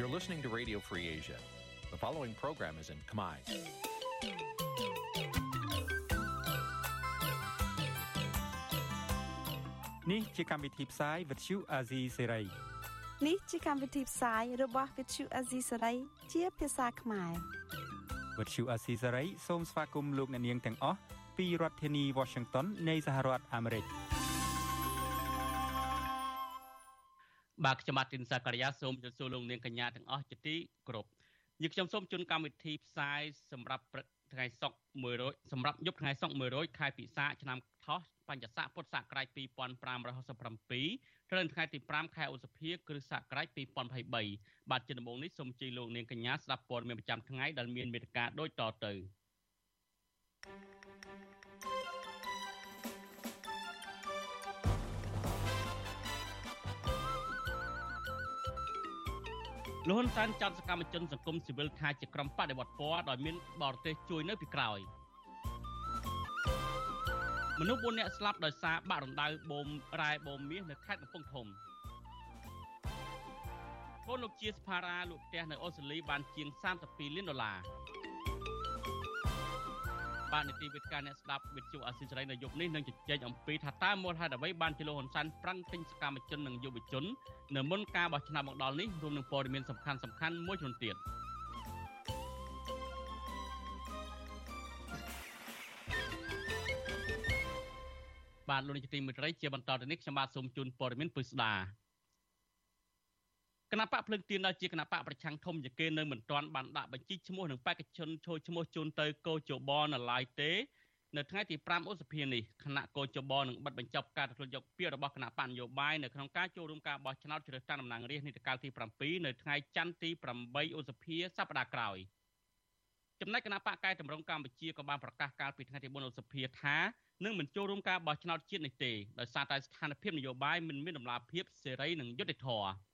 You're listening to Radio Free Asia. The following program is in Khmer. នេះជាកម្មវិធីផ្សាយ Vuthu Azizi Serai នេះជាកម្មវិធីផ្សាយរបស់ Vuthu Azizi Serai ជាភាសាខ្មែរ Vuthu Azizi Serai សូមស្វាគមន៍លោកអ្នកនាងទាំងអស់ពីរដ្ឋធានី Washington នៃសហរដ្ឋអាមេរិក បាទខ្ញុំបាទទីនសាករិយាសូមជម្រាបសួរលោកនាងកញ្ញាទាំងអស់ជាទីគោរពយើងខ្ញុំសូមជូនកម្មវិធីផ្សាយសម្រាប់ថ្ងៃសុក្រ100សម្រាប់យប់ថ្ងៃសុក្រ100ខែពិសាឆ្នាំថោះបញ្ញស័កពុទ្ធសករាជ2567ត្រូវនៅថ្ងៃទី5ខែឧសភាគ្រិស្តសករាជ2023បាទជាដំបូងនេះសូមជ័យលោកនាងកញ្ញាស្ដាប់ព័ត៌មានប្រចាំថ្ងៃដែលមានមេត្តាដូចតទៅ thank you លោកហ៊ុនសែនចោទសកម្មជនសង្គមស៊ីវិលថាជាក្រុមបដិវត្តពណ៌ដោយមានបរទេសជួយនៅពីក្រោយមនុស្ស4នាក់ស្លាប់ដោយសារបាក់រណ្ដៅបូមរ៉ែបូមមាសនៅខេត្តកំពង់ធំកូនលោកជាស្ផារ៉ាលក់ផ្ទះនៅអូស្ត្រាលីបានជាង32លានដុល្លារ បាទនីតិវិទ្យាអ្នកស្ដាប់វិទ្យុអាស៊ីសេរីនៅយប់នេះនឹងជជែកអំពីថាតើមូលហេតុអ្វីបានជាលោកហ៊ុនសែនប្រាំងទិញសកម្មជននិងយុវជននៅមុនការបោះឆ្នោតមកដល់នេះរួមនឹងព័ត៌មានសំខាន់សំខាន់មួយចំនួនទៀតបាទលោកនាយកទីមេត្រីជាបន្តទៅនេះខ្ញុំបាទសូមជូនព័ត៌មានពិស្ដា គណៈបកភ្លឹងទៀនដែលជាគណៈបកប្រឆាំងធំជាគេនៅមិនទាន់បានដាក់បញ្ជីឈ្មោះនឹងបេក្ខជនចូលឈ្មោះជូនទៅកោជបនៅឡើយទេនៅថ្ងៃទី5ឧសភានេះគណៈកោជបនឹងបិទបញ្ចប់ការទទួលយកពាក្យរបស់គណៈបញ្ញយោបាយនៅក្នុងការចូលរួមការបោះឆ្នោតជ្រើសតាំងតំណាងរាស្ត្រនីតិកាលទី7នៅថ្ងៃច័ន្ទទី8ឧសភាសប្តាហ៍ក្រោយចំណែកគណៈបកកែតម្រង់កម្ពុជាក៏បានប្រកាសកាលពីថ្ងៃទី4ឧសភាថានឹងមិនចូលរួមការបោះឆ្នោតជាតិនេះទេដោយសារតែស្ថានភាពនយោបាយមិនមានដំណាភាពសេរីនិងយុត្តិធម៌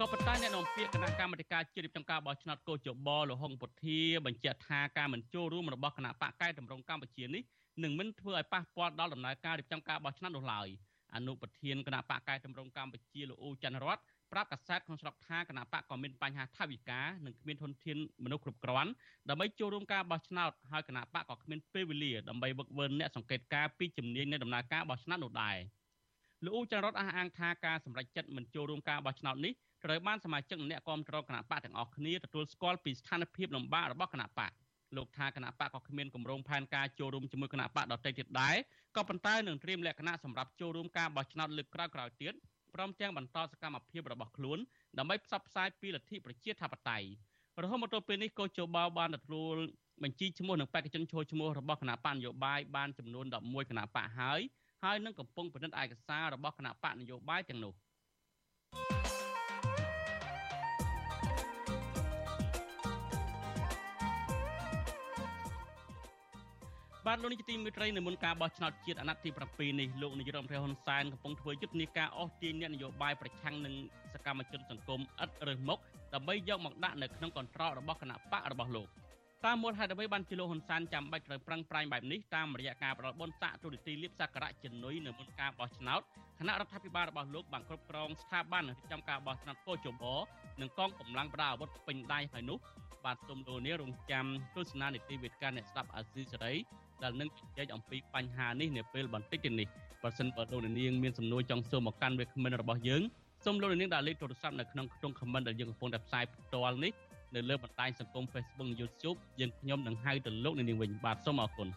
ក៏ប៉ុន្តែអ្នកនាំពាក្យគណៈកម្មាធិការជាតិរៀបចំការបោះឆ្នោតកោជបលហុងពុធាបញ្ជាក់ថាការមិនចូលរួមរបស់គណៈបកកែតម្រង់កម្ពុជានេះនឹងមិនធ្វើឲ្យប៉ះពាល់ដល់ដំណើរការរៀបចំការបោះឆ្នោតនោះឡើយអនុប្រធានគណៈបកកែតម្រង់កម្ពុជាលោកអ៊ូច័ន្ទរតប្រាប់កាសែតក្នុងស្រុកថាគណៈបកក៏មានបញ្ហាថវិកានិងគ្មានធនធានមនុស្សគ្រប់គ្រាន់ដើម្បីចូលរួមការបោះឆ្នោតហើយគណៈបកក៏គ្មានពេលវេលាដើម្បីវឹកវើអ្នកសង្កេតការពីជំនាញនៃដំណើរការបោះឆ្នោតនោះដែរលោកអ៊ូច័ន្ទរតអះអាងថាការសម្រេចចិត្តមិនចូលរួមការបោះឆ្នោតនេះ ត្រូវបានសមាជិកអ្នកគាំទ្រគណៈបកទាំងអស់គ្នាទទួលស្គាល់ពីស្ថានភាពលំបាករបស់គណៈបកលោកថាគណៈបកក៏គ្មានគម្រោងផែនការចូលរួមជាមួយគណៈបកដទៃទៀតដែរក៏ប៉ុន្តែនឹងត្រៀមលក្ខណៈសម្រាប់ចូលរួមការបោះឆ្នោតលើកក្រោយៗទៀតព្រមទាំងបន្តសកម្មភាពរបស់ខ្លួនដើម្បីផ្សព្វផ្សាយពីលទ្ធិប្រជាធិបតេយ្យរហូតមកទល់ពេលនេះកោជបបានទទួលបញ្ជីឈ្មោះនឹងបេក្ខជនចូលឈ្មោះរបស់គណៈបកនយោបាយបានចំនួន11គណៈបកហើយហើយនឹងកំពុងពិនិត្យឯកសាររបស់គណៈបកនយោបាយទាំងនោះ បាទលោកនាយកទីមេត្រីនៅមុនការបោះឆ្នោតជាតិអាណត្តិទី7នេះលោកនាយរដ្ឋមន្ត្រីហ៊ុនសែនកំពុងធ្វើយុទ្ធនាការអស់ទាញអ្នកនយោបាយប្រឆាំងនឹងសកម្មជនសង្គមឥតរើសមុខដើម្បីយកមកដាក់នៅក្នុងកន្ត្រករបស់គណៈបករបស់លោកតាមមូលហេតុអ្វីបានជាលោកហ៊ុនសែនចាំបាច់ត្រូវប្រឹងប្រែងបែបនេះតាមរយៈការផ្ដល់បុណ្យស័ក្តិទូនីតិលៀបសក្ការៈជំនួយនៅមុនការបោះឆ្នោតគណៈរដ្ឋាភិបាលរបស់លោកបានគ្រប់គ្រងស្ថាប័នរៀបចំការបោះឆ្នោតកោជបនិងកងកម្លាំងប្រដាប់អាវុធពេញដៃហើយនោះបាទសូមលោកនាងរងចាំទស្សនានីតិវិទ្យាអ្នកស្ដាប់អាស៊ីសេរី ដែលនឹងជជែកអំពីបញ្ហានេះនាពេលបន្តិចទៀតនេះបើសិនបើលោកនាងមានសំណួរចង់សួរមកកាន់វាគ្មិនរបស់យើងសូមលោកនាងដាក់លេខទូរស័ព្ទនៅក្នុងក្នុង comment ដែលយើងកំពុងតែផ្សាយផ្ទាល់នេះនៅលើបណ្ដាញសង្គម Facebook និង YouTube យើងខ្ញុំនឹងហៅទៅលោកនាងវិញបាទសូមអរគុណ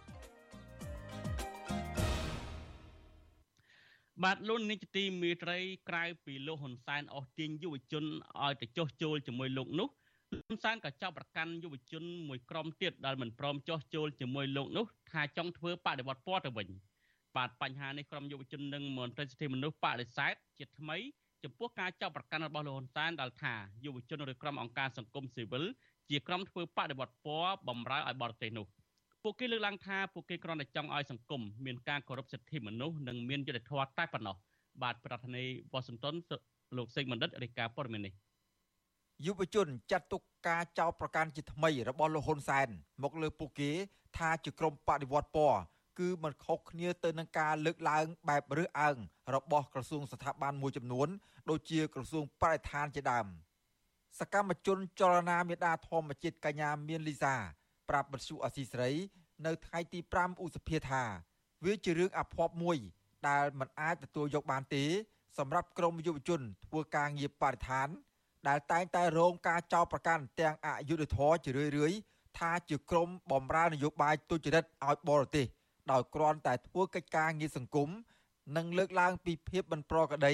បាទលោកនាយកទីមេត្រីក្រៅពីលោកហ៊ុនសែនអស់ទាញយុវជនឲ្យទៅចុះចូលជាមួយលោកនោះ ហ៊ុនសែនក៏ចាប់ប្រកាន់យុវជនមួយក្រុមទៀតដែលមិនព្រមចោះចូលជាមួយលោកនោះថាចង់ធ្វើបដិវត្តពណ៌ទៅវិញបាទបញ្ហានេះក្រុមយុវជននិងមន្ត្រីសិទ្ធិមនុស្សបដិសេធជាថ្មីចំពោះការចាប់ប្រកាន់របស់លោកហ៊ុនសែនដែលថាយុវជនឬក្រុមអង្គការសង្គមស៊ីវិលជាក្រុមធ្វើបដិវត្តពណ៌បំរើឲ្យបរទេសនោះពួកគេលើកឡើងថាពួកគេគ្រាន់តែចង់ឲ្យសង្គមមានការគោរពសិទ្ធិមនុស្សនិងមានយុត្តិធម៌តែប៉ុណ្ណោះបាទប្រធានាធិបតីវ៉ាស៊ីនតោនលោកសេកបណ្ឌិតរាយការណ៍ព័ត៌មាននេះ យុវជនចាត់ទុកការចោទប្រកាន់ជាថ្មីរបស់លោកហ៊ុនសែនមកលើពួកគេថាជាក្រុមបដិវត្តពណ៌គឺមិនខុសគ្នាទៅនឹងការលើកឡើងបែបរើសអើងរបស់ក្រសួងស្ថាប័នមួយចំនួន ដូចជាក្រសួងបរិស្ថានជាដើមសកម្មជនចលនាមេដាធម្មជាតិកញ្ញាមានលីសាប្រាប់បទសុអសីស្រី នៅថ្ងៃទី5ឧសភាថា វាជារឿងអភ័ព្វមួយដែលមិនអាចទទួលយកបានទេ សម្រាប់ក្រមយុវជនធ្វើការងារបរិស្ថាន ដែលតែងតែរងការចោទប្រកាន់ទាំងអយុធធរជារឿយៗថាជាក្រមបំរើនយោបាយទុច្ចរិតឲ្យបរទេសដោយគ្រាន់តែធ្វើកិច្ចការងារសង្គមនិងលើកឡើងពីភាពមិនប្រក្រតី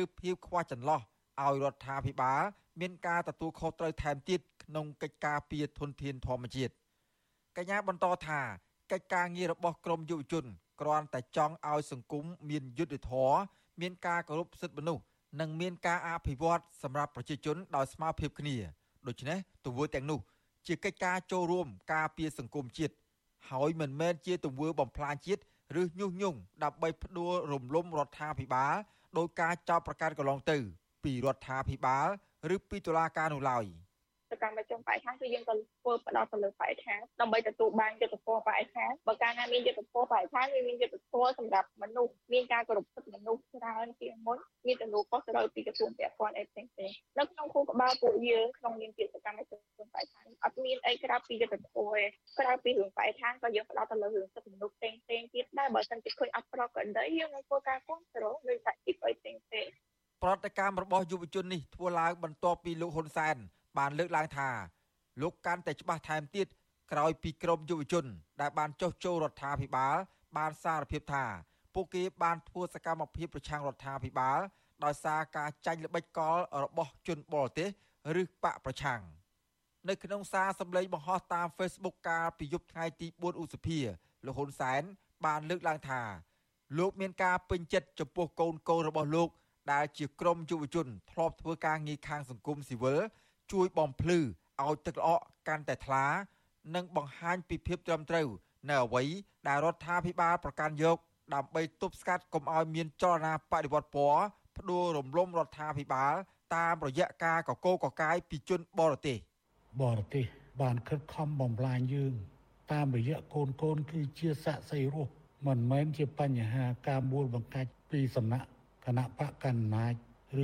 ឬភាពខ្វះចន្លោះឲ្យរដ្ឋាភិបាលមានការទទួលខុសត្រូវថែមទៀតក្នុងកិច្ចការពារធនធានធម្មជាតិកញ្ញាបន្តថាកិច្ចការងាររបស់ក្រមយុវជនគ្រាន់តែចង់ឲ្យសង្គមមានយុត្តិធម៌មានការគោរពសិទ្ធិមនុស្ស និងមានការអភិវឌ្ឍសម្រាប់ប្រជាជនដោយស្មើភាពគ្នាដូច្នេះទង្វើទាំងនោះ ជាកិច្ចការចូលរួមការពារសង្គមជាតិហើយមិនមែនជាទង្វើបំផ្លាញជាតិឬញុះញង់ដើម្បីផ្ដួលរំលំរដ្ឋាភិបាលដោយការចោទប្រកាន់កន្លងទៅ ពីរដ្ឋាភិបាល ឬពីតុលាការនោះឡើយ។ស កម្មជនបរិស្ថានគឺយើងក៏ធ្វើផ្ដោតទៅលើបរិស្ថានដើម្បីទទួលបានយុត្តិធម៌បរិស្ថានបើកាលណាមានយុត្តិធម៌បរិស្ថានវាមានយុត្តិធម៌សម្រាប់មនុស្សមានការគោរពសិទ្ធិមនុស្សច្រើនជាងមុនមានទំនួលខុសត្រូវពីក្រសួងពាក់ព័ន្ធអីផ្សេងៗនៅក្នុងគូក្បាលពួកយើងក្នុងនាមជាសកម្មជនបរិស្ថានអត់មានអីក្រៅពីយុត្តិធម៌ទេក្រៅពីរឿងបរិស្ថានក៏យើងផ្ដោតទៅលើរឿងសិទ្ធិមនុស្សផ្សេងៗទៀតដែរបើមិនជាឃើញអត់ប្រក្រតីយើងនឹងធ្វើការគ្រប់គ្រងលើសហជីពអីផ្សេងៗប្រតិកម្មរបស់យុវជននេះធ្វើឡើងបន្ទាប់ពីលោកហ៊ុនសែន បានលើកឡើងថាលោកកាន់តែច្បាស់ថែមទៀតក្រោយពីក្រមយុវជន ដែលបានចុះចូលរដ្ឋាភិបាល បានសារភាពថាពួកគេបានធ្វើសកម្មភាពប្រឆាំងរដ្ឋាភិបាលដោយសារការចាញ់ល្បិចកលរបស់ជនបរទេសឬបកប្រឆាំងនៅក្នុងសារសម្លេងបង្ហោះតាម Facebook កាលពីយប់ថ្ងៃទី4ឧសភាលោកហ៊ុនសែន បានលើកឡើងថា លោកមានការពេញចិត្តចំពោះកូនកូនរបស់លោក ដែលជាក្រុមយុវជនធ្លាប់ធ្វើការងារខាងសង្គមស៊ីវិល ជួយបំភ្លឺឲ្យទឹកល្អក់កាន់តែថ្លា និងបង្ហាញពីភាពត្រឹមត្រូវនៅអ្វីដែលរដ្ឋាភិបាលប្រកាន់យក ដើម្បីទប់ស្កាត់កុំឲ្យមានចលនាបដិវត្តពណ៌ផ្ដួលរំលំរដ្ឋាភិបាល តាមរយៈការកកោកកាយពីជនបរទេសបរទេសបានខិតខំបំផ្លាញយើង តាមរយៈកូនកូនគឺជាស័ក្តិសិទ្ធិរស់មិនមែនជាបញ្ហាការមូលបង្កាច់ពីសំណាក់គណៈបកកណ្ដាល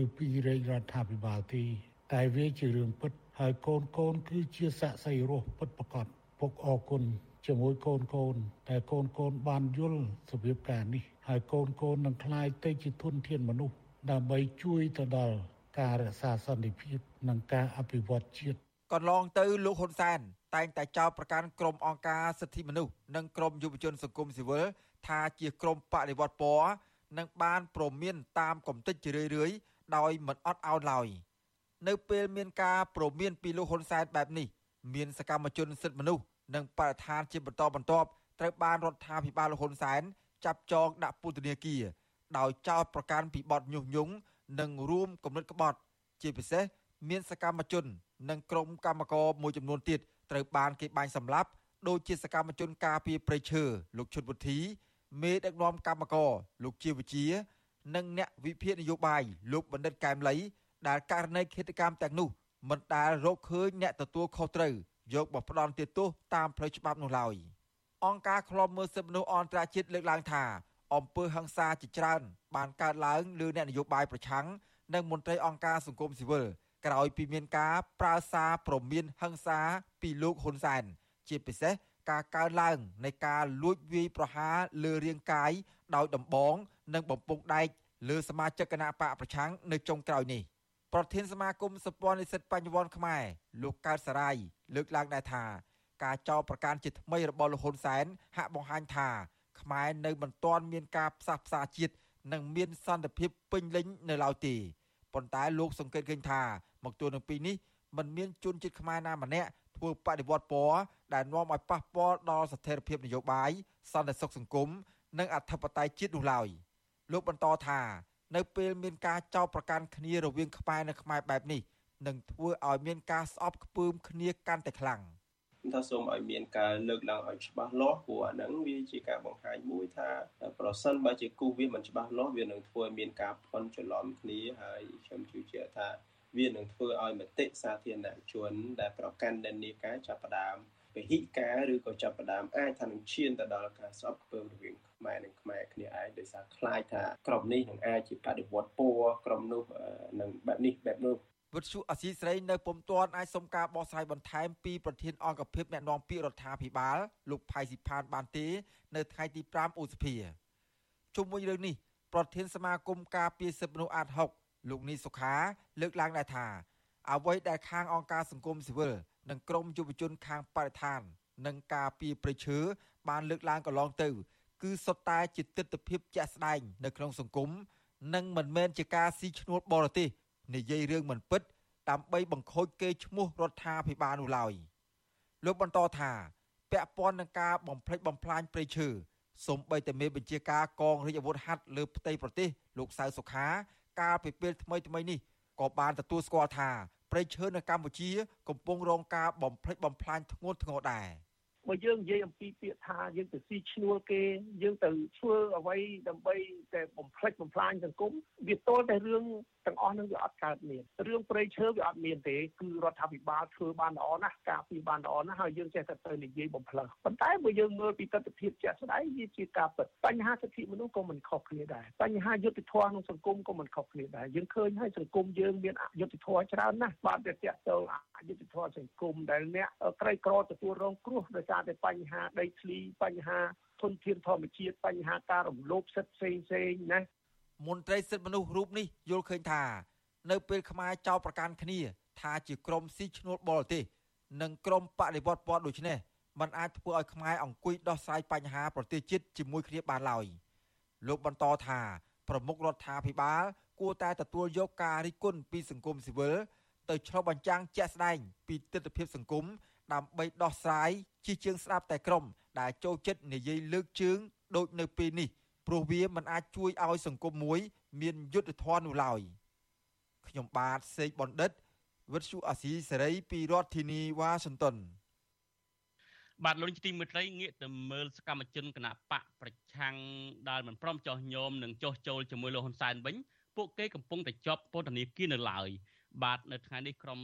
ឬពីរាជរដ្ឋាភិបាលទេ តែវាជារឿងពិតហើយកូនកូនគឺជាស័ក្តិសិទ្ធិរស់ពិតប្រាកដពុកអរគុណជាមួយកូនកូនតែកូនកូនបានយល់របៀបការនេះហើយកូនកូននឹងក្លាយទៅជាធនធានមនុស្សដើម្បីជួយទៅដល់ការរក្សាសន្តិភាពនិងការអភិវឌ្ឍជាតិកន្លងទៅលោកហ៊ុនសែនតែងតែចោទប្រកាន់ក្រុមអង្គការសិទ្ធិមនុស្សនិងក្រុមយុវជនសង្គមស៊ីវិលថាជាក្រុមបដិវត្តពណ៌និងបានប្រមានតាមកំតិចជារឿយៗដោយមិនអត់ឱនឡើយ។ នៅពេលមានការប្រមានពីលោកហ៊ុនសែនបែបនេះមានសកម្មជនសិទ្ធិមនុស្សនិងបរិស្ថានជាបន្តបន្ទាប់ត្រូវបានរដ្ឋាភិបាលលោកហ៊ុនសែនចាប់ចងដាក់ពន្ធនាគារដោយចោទប្រកាន់ពីបទញុះញង់និងរួមគំនិតក្បត់ ជាពិសេសមានសកម្មជន និងក្រុមកម្មករមួយចំនួនទៀតត្រូវបានគេបាញ់សម្លាប់ដោយជាសកម្មជនការពារព្រៃឈើលោកឈុតវុធីមេដឹកនាំកម្មករលោកជាវិជា និងអ្នកវិភាគនយោបាយលោកបណ្ឌិតកែមលី ដែលករណីឃាតកម្មទាំងនោះមិនដែលរកឃើញអ្នកទទួលខុសត្រូវយកមកផ្ដន់ទោសតាមផ្លូវច្បាប់នោះឡើយអង្គការឃ្លាំមើលសិទ្ធិមនុស្សអន្តរជាតិលើកឡើងថាអំពើហិង្សាជាច្រើន បានកើតឡើងលើអ្នកនយោបាយប្រឆាំងនិងមន្ត្រីអង្គការសង្គមស៊ីវិលក្រោយពីមានការប្រើសារព្រមានហិង្សាពីលោកហ៊ុនសែនជាពិសេសការកើនឡើងនៃការលួចវាយប្រហារលើរាងកាយដោយដំបង និងបំពង់ដែកលើសមាជិកគណៈបកប្រឆាំងនៅចុងក្រោយនេះ ប្រធានសមាគមសម្ព័ន្ធនិស្សិតបញ្ញវន្តខ្មែរលោកកើតសរាយលើកឡើងដែរថាការចោទប្រកាន់ជាថ្មីរបស់លោកហ៊ុនសែនហាក់បង្ហាញថាខ្មែរនៅមិនទាន់មានការផ្សះផ្សាជាតិនិងមានសន្តិភាពពេញលេញនៅឡើយទេប៉ុន្តែលោកសង្កេតឃើញថាមកទល់នឹងពេលនេះมันមានជនជាតិខ្មែរណាម្នាក់ធ្វើបដិវត្តពណ៌ដែលនាំឲ្យប៉ះពាល់ដល់ស្ថិរភាពនយោបាយសន្តិសុខសង្គមនិងអធិបតេយ្យជាតិនោះឡើយលោកបន្តថា នៅពេលមានការចោទប្រកាន់គ្នារវាងខ្មែរនិងខ្មែរបែបនេះនឹងធ្វើឲ្យមានការស្អប់ខ្ពើមគ្នាកាន់តែខ្លាំងថាសូមឲ្យមានការលើកឡើងឲ្យច្បាស់លាស់ព្រោះអាហ្នឹងវាជាការបង្ហាញមួយថាប្រសិនបើជាគូវាមិនច្បាស់លាស់វានឹងធ្វើឲ្យមានការផន់ច្រឡំគ្នាហើយខ្ញុំជឿជាក់ថាវានឹងធ្វើឲ្យមតិសាធារណជនដែលប្រកាន់និន្នាការចាប់ផ្ដើម ពហិការឬក៏ចាប់ផ្ដើមអាចថានឹងឈានទៅដល់ការស្អប់ខ្ពើមរវាងខ្មែរនិងខ្មែរគ្នាឯងដោយសារខ្លាចថាក្រុមនេះនឹងអាចជាបដិវត្តពណ៌ក្រុមនោះនឹងបែបនេះបែបនោះវិទ្យុអសីស្រីនៅពុំទាន់អាចសុំការបកស្រាយបន្ថែមពីប្រធានអង្គភិបអ្នកណែនាំពាក្យរដ្ឋាភិបាលលោកផៃស៊ីផានបានទេ នៅថ្ងៃទី5ឧសភាជុំវិញរឿងនេះប្រធានសមាគមការពារសិទ្ធិមនុស្សអាត6លោកនីសុខាលើកឡើងដែរថាអ្វីដែលខាងអង្គការសង្គមស៊ីវិល និងក្រមយុវជនខាងបរិស្ថាន និងការពារព្រៃឈើបានលើកឡើងកន្លងទៅ គឺសុទ្ធតែជាទស្សនវិជ្ជាជាក់ស្ដែងនៅក្នុងសង្គមនិងមិនមែនជាការស៊ីឈ្នួលបរទេសនិយាយរឿងមិនពិតដើម្បីបង្ខូចកេរ្តិ៍ឈ្មោះរដ្ឋាភិបាលនោះឡើយលោកបន្តថាពាក់ព័ន្ធនឹងការបំផ្លិចបំផ្លាញព្រៃឈើសូម្បីតែមេបញ្ជាការកងរាជអាវុធហត្ថលើផ្ទៃប្រទេសលោកសៅសុខាកាលពីពេលថ្មីថ្មីនេះក៏បានទទួលស្គាល់ថា ព្រៃឈើនៅកម្ពុជា កំពុងរងការបំផ្លិចបំផ្លាញធ្ងន់ធ្ងរដែរ។បើយើងនិយាយអំពីពាក្យថាយើងទៅស៊ីឈ្នួលគេយើងទៅធ្វើអ្វីដើម្បី តែបំផ្លិចបំផ្លាញសង្គមវាទល់តែរឿងទាំងអស់នឹងវាអត់កើតមានរឿងព្រៃឈើវាអត់មានទេគឺរដ្ឋាភិបាលធ្វើបានល្អណាស់ការពីបានល្អណាស់ហើយយើងចេះតែទៅនិយាយបំផ្លើសប៉ុន្តែបើយើងមើលពីទស្សនវិជ្ជាជាក់ស្ដែងវាជាការពិតបញ្ហាសិទ្ធិមនុស្សក៏មិនខុសគ្នាដែរបញ្ហាយុត្តិធម៌ក្នុងសង្គមក៏មិនខុសគ្នាដែរយើងឃើញហើយសង្គមយើងមានអយុត្តិធម៌ច្រើនណាស់បាទតែតាក់ទងអយុត្តិធម៌សង្គមដែលអ្នកក្រីក្រទទួលរងគ្រោះដោយសារតែបញ្ហាដីធ្លីបញ្ហា ធនធានធម្មជាតិបញ្ហាការរំលោភសិទ្ធិផ្សេងផ្សេងណាមន្ត្រីសិទ្ធិមនុស្សរូបនេះយល់ឃើញថា នៅពេលខ្មែរចោទប្រកាន់គ្នា ថាជាក្រុមស៊ីឈ្នួលបរទេសនិងក្រុមបដិវត្តពណ៌ដូចនេះมันអាចធ្វើឲ្យខ្មែរអង្គុយដោះស្រាយបញ្ហាប្រទេសជាតិជាមួយគ្នាបានឡើយលោកបន្តថាប្រមុខរដ្ឋាភិបាល គួរតែទទួលយកការរិះគន់ពីសង្គមស៊ីវិលទៅឆ្លុះបញ្ចាំងជាក់ស្ដែងពីទស្សនវិជ្ជាសង្គម ដើម្បីដោះស្រាយជាជាងស្ដាប់តែក្រុម ដែលចូលចិត្តនិយាយលើកជើងដូចនៅពេលនេះព្រោះវាមិនអាចជួយឲ្យសង្គមមួយ មានយុត្តិធម៌នោះឡើយខ្ញុំបាទសេកបណ្ឌិតវិទ្យុអាស៊ីសេរីពីរដ្ឋធានីវ៉ាស៊ីនតោនបាទលោកទីមេត្រីងាកទៅមើលសកម្មជនគណៈបកប្រឆាំងដែលមិនព្រមចោះញោមនិងចោះចូលជាមួយលោកហ៊ុនសែនវិញពួកគេកំពុងតែជាប់ពន្ធនាគារនៅឡើយ បាទនៅថ្ងៃនេះក្រុម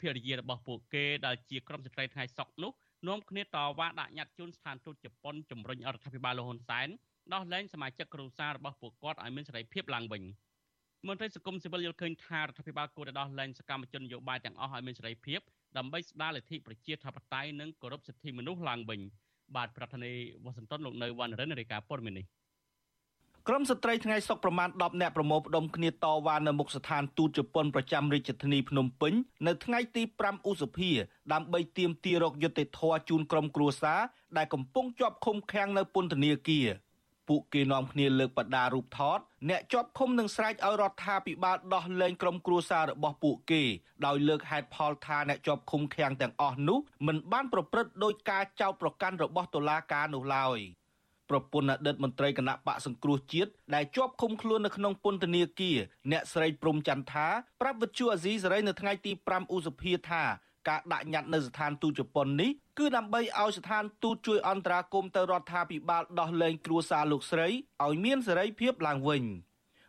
ភរិយារបស់ពួកគេដែលជាក្រុមស្ត្រីថ្ងៃសុកនោះនាំគ្នាតវ៉ាដាក់ញត្តិជូនស្ថានទូតជប៉ុនជំរុញរដ្ឋាភិបាលលហ៊ុនសែនដោះលែងសមាជិកគ្រួសាររបស់ពួកគាត់ឲ្យមានសេរីភាពឡើងវិញមន្ត្រីសង្គមស៊ីវិលយល់ឃើញថារដ្ឋាភិបាលគួរតែដោះលែងសកម្មជននយោបាយទាំងអស់ឲ្យមានសេរីភាពដើម្បីស្ដារលទ្ធិប្រជាធិបតេយ្យនិងគោរពសិទ្ធិមនុស្សឡើងវិញបាទប្រធានាធិបតីវ៉ាស៊ីនតោនលោកនៅវណ្ណរិនរាយការណ៍ព័ត៌មាននេះ ក្រុមស្ត្រីថ្ងៃសុកប្រមាណ10នាក់ប្រមូលផ្ដុំគ្នាតវ៉ានៅមុខស្ថានទូតជប៉ុនប្រចាំរាជធានីភ្នំពេញនៅថ្ងៃទី5ឧសភាដើម្បីទាមទាររកយុត្តិធម៌ជូនក្រុមគ្រួសារដែលកំពុងជាប់ឃុំឃាំងនៅពន្ធនាគារពួកគេនាំគ្នាលើកបដារូបថតអ្នកជាប់ឃុំនឹងស្រែកឲ្យរដ្ឋាភិបាលដោះលែងក្រុមគ្រួសាររបស់ពួកគេដោយលើកហេតុផលថាអ្នកជាប់ឃុំឃាំងទាំងអស់នោះមិនបានប្រព្រឹត្តដោយការចោទប្រកាន់របស់តុលាការនោះឡើយ។ ប្រពន្ធអតីតមន្ត្រីគណៈបកសង្គ្រោះជាតិដែលជាប់ឃុំខ្លួននៅក្នុងពន្ធនាគារអ្នកស្រីព្រំចន្ទថាប្រាប់វិទ្យុអាស៊ីសេរីនៅថ្ងៃទី5ឧសភាថាការដាក់ញត្តិនៅស្ថានទូតជប៉ុននេះគឺដើម្បីឲ្យស្ថានទូតជួយអន្តរាគមន៍ទៅរដ្ឋាភិបាលដោះលែងគ្រួសារលោកស្រីឲ្យមានសេរីភាពឡើងវិញ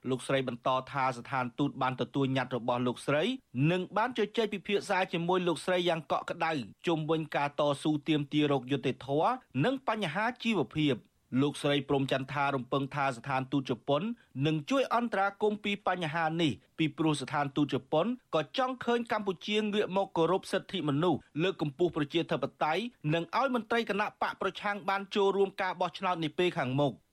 លោកស្រីបន្តថាស្ថានទូតបានទទួលញត្តិរបស់លោកស្រីនិងបានជជែកពិភាក្សាជាមួយលោកស្រីយ៉ាងកក់ក្ដៅជុំវិញការតស៊ូទាមទាររកយុត្តិធម៌និងបញ្ហាជីវភាព លោកស្រីព្រំចន្ទថារំពឹងថាស្ថានទូតជប៉ុននឹងជួយអន្តរាគមន៍ពីបញ្ហានេះពីព្រោះស្ថានទូតជប៉ុនក៏ចង់ឃើញកម្ពុជាងាកមកគោរពសិទ្ធិមនុស្សលើកកម្ពស់ប្រជាធិបតេយ្យនិងឲ្យមន្ត្រីគណៈបកប្រឆាំងបានចូលរួមការបោះឆ្នោតនាពេលខាងមុខ។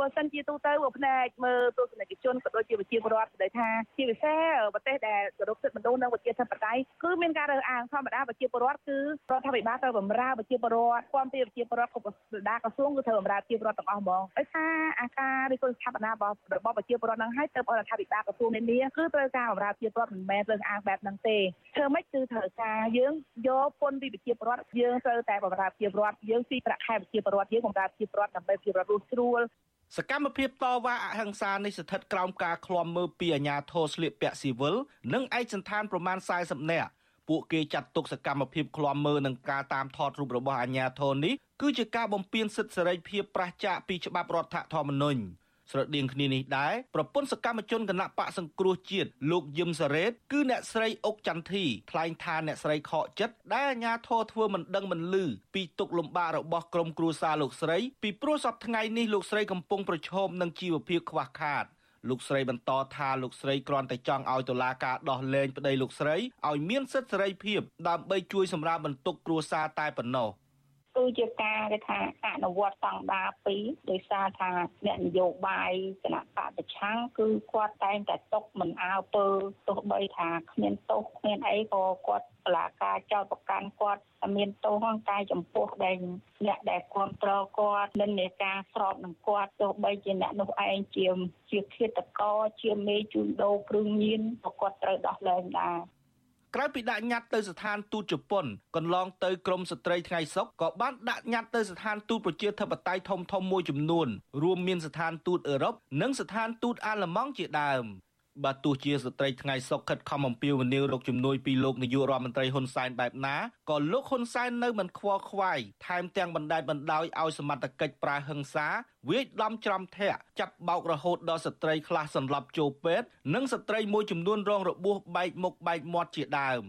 បើសិនជាទូទៅផ្នែកមើលទស្សនិកជនក៏ដូចជាវិជាពលរដ្ឋដែលថាជាពិសេសប្រទេសដែលគោរពសិទ្ធិមនុស្សនិងវិជាធិបតេយ្យគឺមានការរើសអើងធម្មតាវិជាពលរដ្ឋគឺរដ្ឋាភិបាលត្រូវបម្រើវិជាពលរដ្ឋគាំទ្រវិជាពលរដ្ឋគ្រប់ស្ដារក្រសួងគឺត្រូវបម្រើវិជាពលរដ្ឋទាំងអស់ហ្មងដោយសារអាការរិះគន់ស្ថាបនារបស់របស់វិជាពលរដ្ឋនឹងឲ្យទៅរដ្ឋាភិបាលក្រសួងនានាគឺត្រូវការបម្រើវិជាពលរដ្ឋមិនមែនរើសអើងបែបហ្នឹងទេធ្វើម៉េចគឺត្រូវការយើងយកពន្ធពីវិជាពលរដ្ឋយើងត្រូវតែបម្រើវិជាពលរដ្ឋយើងស៊ីប្រាក់ខែវិជាពលរដ្ឋយើងបម្រើវិជាពលរដ្ឋដើម្បីវិជាពលរដ្ឋរស់ស្រួល សកម្មភាពតវ៉ាអហិង្សានេះស្ថិតក្រោមការឃ្លាំមើលពីអាជ្ញាធរស្លៀកពាក់ស៊ីវិលនិងឯកសណ្ឋានប្រមាណ40នាក់ពួកគេចាត់ទុកសកម្មភាពឃ្លាំមើលនិងការតាមថតរូបរបស់អាជ្ញាធរនេះគឺជាការបំពានសិទ្ធិសេរីភាពប្រឆាចពីច្បាប់រដ្ឋធម្មនុញ្ញ ស្រដៀងគ្នានេះដែរប្រពន្ធសកម្មជនគណៈបកសង្គ្រោះជាតិលោកយឹមសារ៉េតគឺអ្នកស្រីអុកចន្ទធីថ្លែងថាអ្នកស្រីខកចិត្តដែលអាជ្ញាធរធ្វើមិនដឹងមិនឮពីទុកលំបាករបស់ក្រុមគ្រួសារលោកស្រីពីព្រោះសប្តាហ៍ថ្ងៃនេះលោកស្រីកំពុងប្រឈមនឹងជីវភាពខ្វះខាតលោកស្រីបន្តថាលោកស្រីគ្រាន់តែចង់ឲ្យតុលាការដោះលែងប្តីលោកស្រីឲ្យមានសិទ្ធិសេរីភាពដើម្បីជួយសម្រាលបន្ទុកគ្រួសារតែប៉ុណ្ណោះ។ គឺជាការគេថាអនុវត្តស្តង់ដារ2ដោយសារថាអ្នកនយោបាយគណៈបកប្រឆាំងគឺគាត់តែងតែຕົកមិនអើពើទោះបីថាគ្មានទោសគ្មានអីក៏គាត់បលាការចោតប្រកាន់គាត់មានទោសហ្នឹងតែចំពោះដែលអ្នកដែលគ្រប់គ្រងគាត់និន្នាការស្របនឹងគាត់ទោះបីជាអ្នកនោះឯងជាជាឃាតករជាមេជួញដូរគ្រឿងញៀនក៏គាត់ត្រូវដោះលែងដែរ ក្រៅពីដាក់ញត្តិទៅស្ថានទូតជប៉ុនកន្លងទៅក្រមស្ត្រីថ្ងៃសុកក៏បានដាក់ញត្តិទៅស្ថានទូតប្រជាធិបតេយ្យធំៗមួយចំនួនរួមមានស្ថានទូតអឺរ៉ុបនិងស្ថានទូតអាល្លឺម៉ង់ជាដើម បើទោះជាស្ត្រីថ្ងៃសុកខិតខំអំពាវនាវរកជំនួយពីលោកនាយករដ្ឋមន្ត្រីហ៊ុនសែនបែបណាក៏លោកហ៊ុនសែននៅមិនខ្វល់ខ្វាយថែមទាំងបណ្តែតបណ្ដោយឲ្យសមត្ថកិច្ចប្រើហិង្សាវាយដំច្រំធាក់ចាប់បោករហូតដល់ស្ត្រីខ្លះសន្លប់ចូលពេទ្យនិងស្ត្រីមួយចំនួនរងរបួសបែកមុខបែកមាត់ជាដើម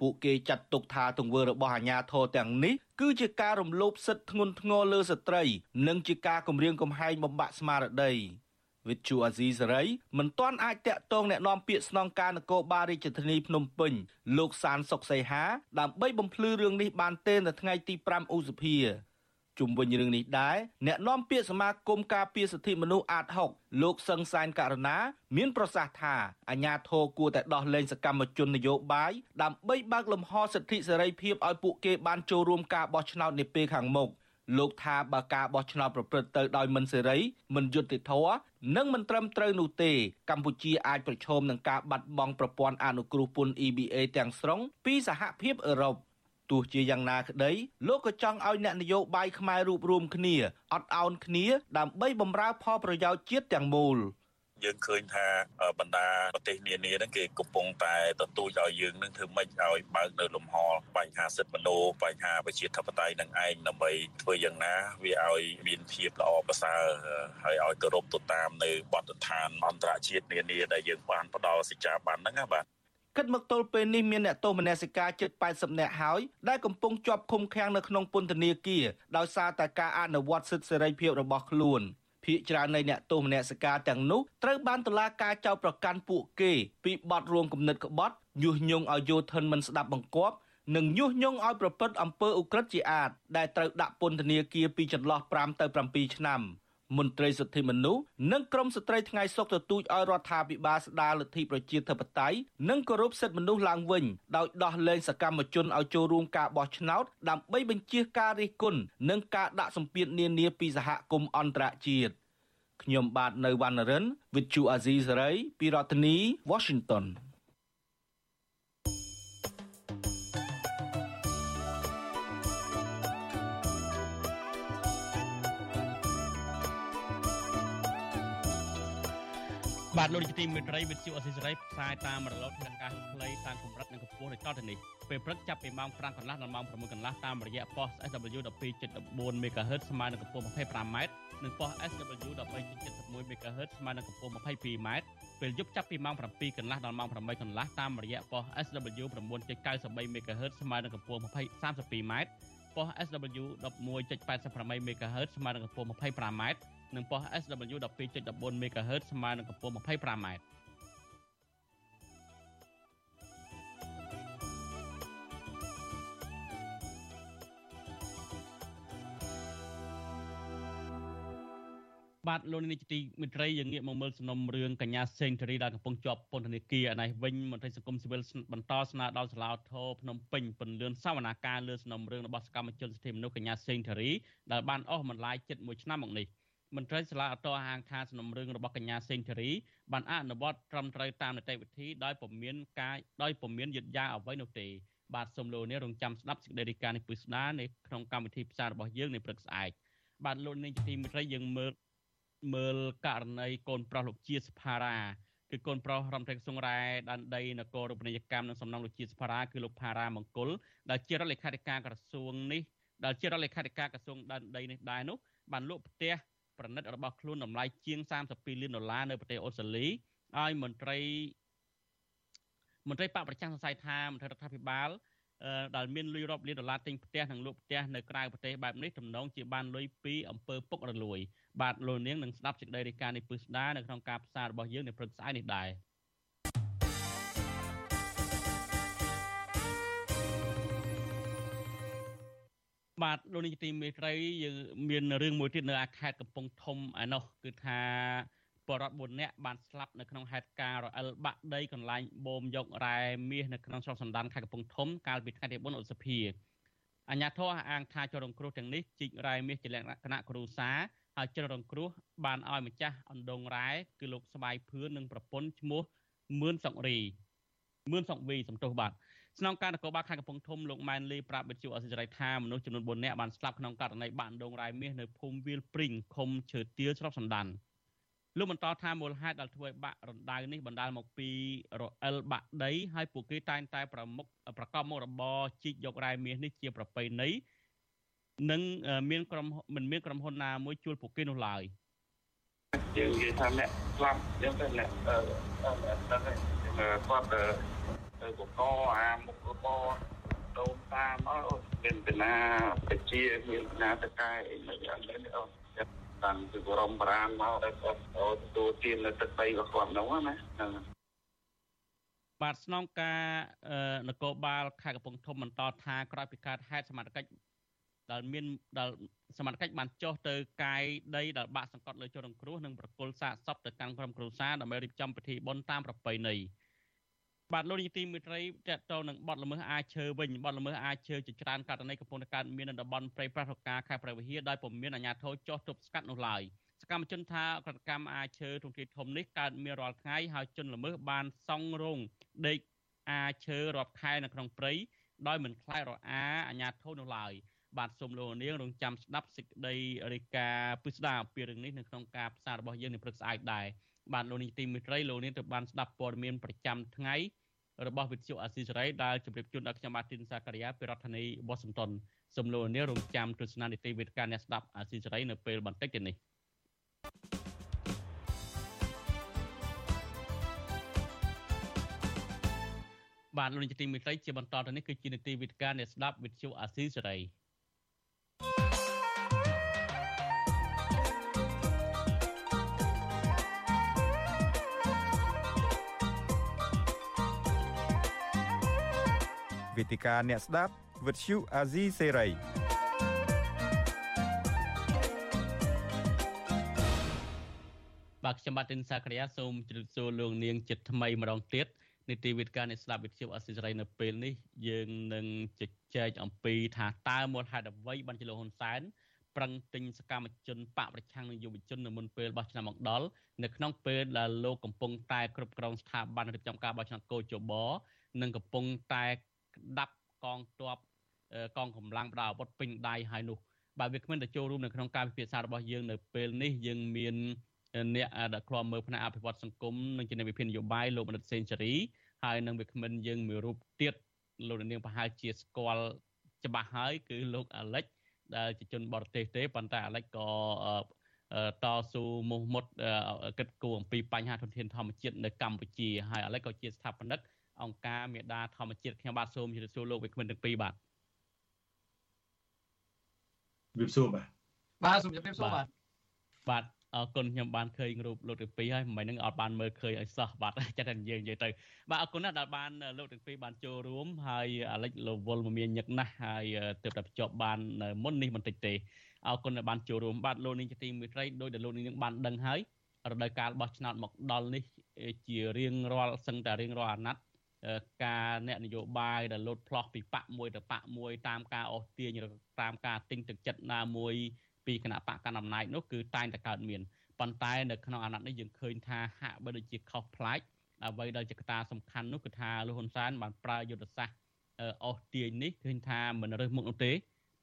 ពួកគេចាត់ទុកថាទង្វើរបស់អាជ្ញាធរទាំងនេះគឺជាការរំលោភសិទ្ធិធ្ងន់ធ្ងរលើស្ត្រី និងជាការគំរាមកំហែងបំបាក់ស្មារតី វិទ្យុអាស៊ីសេរីមិនទាន់អាចតាក់ទងแนะនាំពាក្យស្នងការនគរបាលរាជធានីភ្នំពេញលោកសានសុកសីហាដើម្បីបំភ្លឺរឿងនេះបានទេនៅថ្ងៃទី5ឧសភាជុំវិញរឿងនេះដែរអ្នកនាំពាក្យសមាគមការពារសិទ្ធិមនុស្សអាត6លោកសឹងសានករណា មានប្រសាសន៍ថាអាញាធរគួរតែដោះលែងសកម្មជននយោបាយដើម្បីបើកលំហសិទ្ធិសេរីភាពឲ្យពួកគេបានចូលរួមការបោះឆ្នោតនាពេលខាងមុខ លោកថាបើការបោះឆ្នោតប្រព្រឹត្តទៅដោយមិនសេរីមិនយុត្តិធម៌និងមិនត្រឹមត្រូវនោះទេ កម្ពុជាអាចប្រឈមនឹងការបាត់បង់ប្រព័ន្ធអនុគ្រោះពន្ធ EBA ទាំងស្រុងពីសហភាពអឺរ៉ុបទោះជាយ៉ាងណាក្តីលោកក៏ចង់ឲ្យអ្នកនយោបាយខ្មែររួបរวมគ្នាអត់ឱនគ្នាដើម្បីបម្រើផលប្រយោជន៍ជាតិទាំងមូល យើងឃើញថាបណ្ដាប្រទេសនានាហ្នឹងគេកំពុងតែទទូចឲ្យយើងនឹងធ្វើម៉េចឲ្យបើកនៅលំហបញ្ហាសិទ្ធិមនុស្សបញ្ហាប្រជាធិបតេយ្យនឹងឯងដើម្បីធ្វើយ៉ាងណាវាឲ្យមានភាពល្អប្រសើរហើយឲ្យគោរពទៅតាមនៅបទដ្ឋានអន្តរជាតិនានាដែលយើងបានផ្ដល់សេចក្ដីបានហ្នឹងណាបាទគិតមកទល់ពេលនេះមានអ្នកទោសមនសិការជិត80នាក់ហើយដែលកំពុងជាប់ឃុំឃាំងនៅក្នុងពន្ធនាគារដោយសារតែការអនុវត្តសិទ្ធិសេរីភាពរបស់ខ្លួន ភាគច្រើននៃអ្នកទោសមនសិការទាំងនោះត្រូវបានតុលាការចោទប្រកាន់ពួកគេពីបទរួមគំនិតក្បត់ញុះញង់ឲ្យយោធិនមិនស្ដាប់បង្គាប់និងញុះញង់ឲ្យប្រព្រឹត្តអំពើឧក្រិដ្ឋជាអាតដែលត្រូវដាក់ពន្ធនាគារពីចន្លោះ5ទៅ7ឆ្នាំ។ មន្ត្រីសិទ្ធិមនុស្សនិងក្រមស្ត្រីថ្ងៃសុកទទូចឲ្យរដ្ឋាភិបាលស្ដារលទ្ធិប្រជាធិបតេយ្យនិងគោរពសិទ្ធិមនុស្សឡើងវិញដោយដោះលែងសកម្មជនឲ្យចូលរួមការបោះឆ្នោតដើម្បីបញ្ជៀសការរិះគន់និងការដាក់សម្ពាធនានាពីសហគមន៍អន្តរជាតិខ្ញុំបាទនៅវណ្ណរិន With Chu Azizi Saray ពីរដ្ឋធានី Washington បាទលោកនាយកទីមេត្រីវិទ្យុអសិរ័យផ្សាយតាមរលកធាតុអាកាសខ្លីតាមកម្រិតនិងកម្ពស់ដូចតទៅនេះពេលព្រឹកចាប់ពីម៉ោង5កន្លះដល់ម៉ោង6កន្លះតាមរយៈប៉ុស SW 12.14 MHz ស្មើនឹងកម្ពស់ 25m និងប៉ុស SW 13.71 MHz ស្មើនឹងកម្ពស់ 22m ពេលយប់ចាប់ពីម៉ោង7កន្លះដល់ម៉ោង8កន្លះតាមរយៈប៉ុស SW 9.93 MHz ស្មើនឹងកម្ពស់ 32m ប៉ុស SW 11.88 MHz ស្មើនឹងកម្ពស់ 25m និងប៉ុស SW 12.14 MHz ស្មើនឹងកម្ពស់ 25m បាទលោកនាយកទីមិត្តរីយើងងាកមកមើលសំណុំរឿងកញ្ញាសេងធារីដែលកំពុងជាប់ពន្ធនាគារឯនេះវិញមន្ត្រីសង្គមស៊ីវិលបន្តស្នើដល់សាលាធរភ្នំពេញពន្លឿនសវនាការលើសំណុំរឿងរបស់សកម្មជនសិទ្ធិមនុស្សកញ្ញាសេងធារីដែលបានអស់បន្លាយជិត1ឆ្នាំមកនេះ មន្ត្រីសាលាអតហាងថាសំណុំរឿងរបស់កញ្ញាសេងធារីបានអនុវត្តត្រឹមត្រូវតាមនីតិវិធីដោយពុំមានការដោយពុំមានយឺតយ៉ាវអ្វីនោះទេបាទសូមលោកនេះរងចាំស្ដាប់សេចក្តីរាយការណ៍នេះពិស្ដានៅក្នុងកម្មវិធីផ្សាយរបស់យើងនៅព្រឹកស្អែកបាទលោកនាងជាទីមេត្រីយើងមើលមើលករណីកូនប្រុសលោកជាសភារាគឺកូនប្រុសរដ្ឋមន្ត្រីក្រសួងរ៉ែដែនដីនគររូបនីយកម្មនិងសំណង់លោកជាសភារាគឺលោកផារាមង្គលដែលជារដ្ឋលេខាធិការក្រសួងនេះដែលជារដ្ឋលេខាធិការក្រសួងដែនដីនេះដែរនោះបានលក់ផ្ទះ ប្រណិតរបស់ខ្លួនតម្លៃជាង32លានដុល្លារនៅប្រទេសអូស្ត្រាលីឲ្យមន្ត្រីមន្ត្រីបកប្រចាំសង្ស័យថាមន្ត្រីរដ្ឋាភិបាលដែលមានលុយរាប់លានដុល្លារទិញផ្ទះនិងលក់ផ្ទះនៅក្រៅប្រទេសបែបនេះទំនងជាបានលុយពីអំពើពុករលួយបាទលោកនាងនឹងស្ដាប់សេចក្តីរាយការណ៍នេះពឹស្ដានៅក្នុងការផ្សាយរបស់យើងនៅព្រឹកស្អែកនេះដែរ បាទលោកនាយកទីមេត្រីយើងមានរឿងមួយទៀតនៅអាខេត្តកំពង់ធំឯនោះគឺថាបរដ្ឋ4នាក់បានស្លាប់នៅក្នុងហេតុការណ៍រអិលបាក់ដីកន្លែងបូមយករ៉ែមាសនៅក្នុងស្រុកសណ្ដានខេត្តកំពង់ធំកាលពីថ្ងៃទី4ឧសភាអញ្ញាធរអាងថាចរងគ្រោះទាំងនេះជីករ៉ែមាសជាលក្ខណៈគ្រួសារហើយចរងគ្រោះបានឲ្យម្ចាស់អណ្ដងរ៉ែគឺលោកស្បាយភឿននិងប្រពន្ធឈ្មោះមឿនសុករីមឿនសុកវីសំទោសបាទ ស្នងការនគរបាលខេត្តកំពង់ធំលោកម៉ែនលីប្រាប់វិទ្យុអសិរ័យថាមនុស្សចំនួន4នាក់បានស្លាប់ក្នុងករណីបាក់អណ្ដងរ៉ែមាសនៅភូមិវាលព្រីងឃុំឈើទាលស្រុកសណ្ដានលោកបន្តថាមូលហេតុដែលធ្វើឲ្យបាក់រណ្ដៅនេះបណ្ដាលមកពីរអិលបាក់ដីហើយពួកគេតែងតែប្រមុខប្រកបមុខរបរជីកយករ៉ែមាសនេះជាប្រពៃណីនិងមានក្រុមមិនមានក្រុមហ៊ុនណាមួយជួលពួកគេនោះឡើយយើងនិយាយថាអ្នកស្លាប់យើងទៅអ្នកអឺដឹងហើយគាត់ ទៅបកអាមុខរបរដូនតាមអត់មានពីណាបជាមានពីណាតកែអីមិនអត់មានអូតាំងពីបរមប្រានមកដល់គាត់ទទួលទាននៅទឹកដីរបស់គាត់នោះណាហ្នឹងបាទស្នងការនគរបាលខេត្តកំពង់ធំបន្តថាក្រោយពីកើតហេតុសមត្ថកិច្ចដែលមានដែលសមត្ថកិច្ចបានចុះទៅកាយដីដែលបាក់សង្កត់លើជនរងគ្រោះនិងប្រគល់សាកសពទៅកាន់ក្រុមគ្រួសារដើម្បីរៀបចំពិធីបុណ្យតាមប្រពៃណី បាទលោកនាយទីមេត្រីតកតទៅនឹងបទល្មើសអាឈើវិញបទល្មើសអាឈើជាច្រើនករណីកំពុងតែកើតមាននៅតំបន់ព្រៃប្រាសរកាខេត្តព្រះវិហារដោយពុំមានអាជ្ញាធរចុះទប់ស្កាត់នោះឡើយសកម្មជនថាក្រតកម្មអាឈើទ្រង់ទ្រាយធំនេះកើតមានរាល់ថ្ងៃហើយជនល្មើសបានសង់រោងដេកអាឈើរាប់ខែនៅក្នុងព្រៃដោយមិនខ្លាចរអាអាជ្ញាធរនោះឡើយបាទសូមលោកនាងរងចាំស្ដាប់សេចក្តីរាយការណ៍ពិស្ដារអំពីរឿងនេះនៅក្នុងការផ្សាយរបស់យើងនៅព្រឹកស្អែកដែរ បាទលោកនាងទីមេត្រីលោកនាងទៅបានស្ដាប់ព័ត៌មានប្រចាំថ្ងៃរបស់វិទ្យុអាស៊ីសេរីដែលជម្រាបជូនដល់ខ្ញុំបាទទីនសាករិយាពីរដ្ឋធានីវ៉ាស៊ីនតោនសូមលោកនាងរងចាំទស្សនានីតិវិទ្យាអ្នកស្ដាប់អាស៊ីសេរីនៅពេលបន្តិចទៀតនេះបាទលោកនាយកទីមេត្រីជាបន្តទៅនេះគឺជានីតិវិទ្យាអ្នកស្ដាប់វិទ្យុអាស៊ីសេរី វេទិកាអ្នកស្ដាប់វិទ្យុអាស៊ីសេរីបាទខ្ញុំបាទទីនសាក្រាសូមជម្រាបសួរលោកនាងចិត្តថ្មីម្ដងទៀតនីតិវិទ្យាអ្នកស្ដាប់វិទ្យុអាស៊ីសេរីនៅពេលនេះយើងនឹងជជែកអំពីថាតើមូលហេតុអ្វីបានជាលោកហ៊ុនសែនប្រឹងទិញសកម្មជនបកប្រឆាំងនឹងយុវជននៅមុនពេលបោះឆ្នោតមកដល់នៅក្នុងពេលដែលលោកកំពុងតែគ្រប់គ្រងស្ថាប័នរៀបចំការបោះឆ្នោតកោជបនិងកំពុងតែ ដាប់កងទ័ពកងកម្លាំងបដាអាវុធពេញដៃហើយនោះបាទវាគ្មិនទៅចូលរួមនៅក្នុងការពិភាក្សារបស់យើងនៅពេលនេះយើងមានអ្នកដែលខ្លាមមើលផ្នែកអភិវឌ្ឍសង្គមនិងជាអ្នកវិភាគនយោបាយលោកបណ្ឌិតសេនស៊ូរីហើយនឹងវាគ្មិនយើងមួយរូបទៀតលោកនាងប្រហែលជាស្គាល់ច្បាស់ហើយគឺលោកអាលិចដែលជាជនបរទេសទេប៉ុន្តែអាលិចក៏តស៊ូមោះមុតគិតគូរអំពីបញ្ហាធនធានធម្មជាតិនៅកម្ពុជាហើយអាលិចក៏ជាស្ថាបនិក អង្គការមេដាធម្មជាតិខ្ញុំបាទសូមជម្រាបសួរលោកវិក្កាមទាំងពីរបាទជម្រាបសួរបាទបាទសូមជម្រាបសួរបាទបាទអរគុណខ្ញុំបានឃើញរូបលោកទាំងពីរហើយមិនហ្នឹងអត់បានមើលឃើញឲ្យសោះបាទចិត្តតែនិយាយនិយាយទៅបាទអរគុណណាស់ដែលបានលោកទាំងពីរបានចូលរួមហើយអាលិចលវលមមាញឹកណាស់ហើយទើបតែភ្ជាប់បានមុននេះបន្តិចទេអរគុណដែលបានចូលរួមបាទលោកនាងជាទីមេត្រីដោយដែលលោកនាងបានដឹងហើយរដូវកាលបោះឆ្នោតមកដល់នេះជារៀងរាល់សឹងតែរៀងរាល់អាណត្តិ ការអ្នកនយោបាយដែលលោតផ្លោះពីបកមួយទៅបកមួយតាមការអស់ទាញឬតាមការទិញទឹកចិត្តណាមួយពីគណៈបកកណ្ដាលអំណាចនោះគឺតែងតែកើតមានប៉ុន្តែនៅក្នុងអាណត្តិនេះយើងឃើញថាហាក់បីដូចជាខុសប្លែកអ្វីដែលជាកត្តាសំខាន់នោះគឺថាលោកហ៊ុនសែនបានប្រើយុទ្ធសាស្ត្រអស់ទាញនេះឃើញថាមិនរើសមុខនោះទេ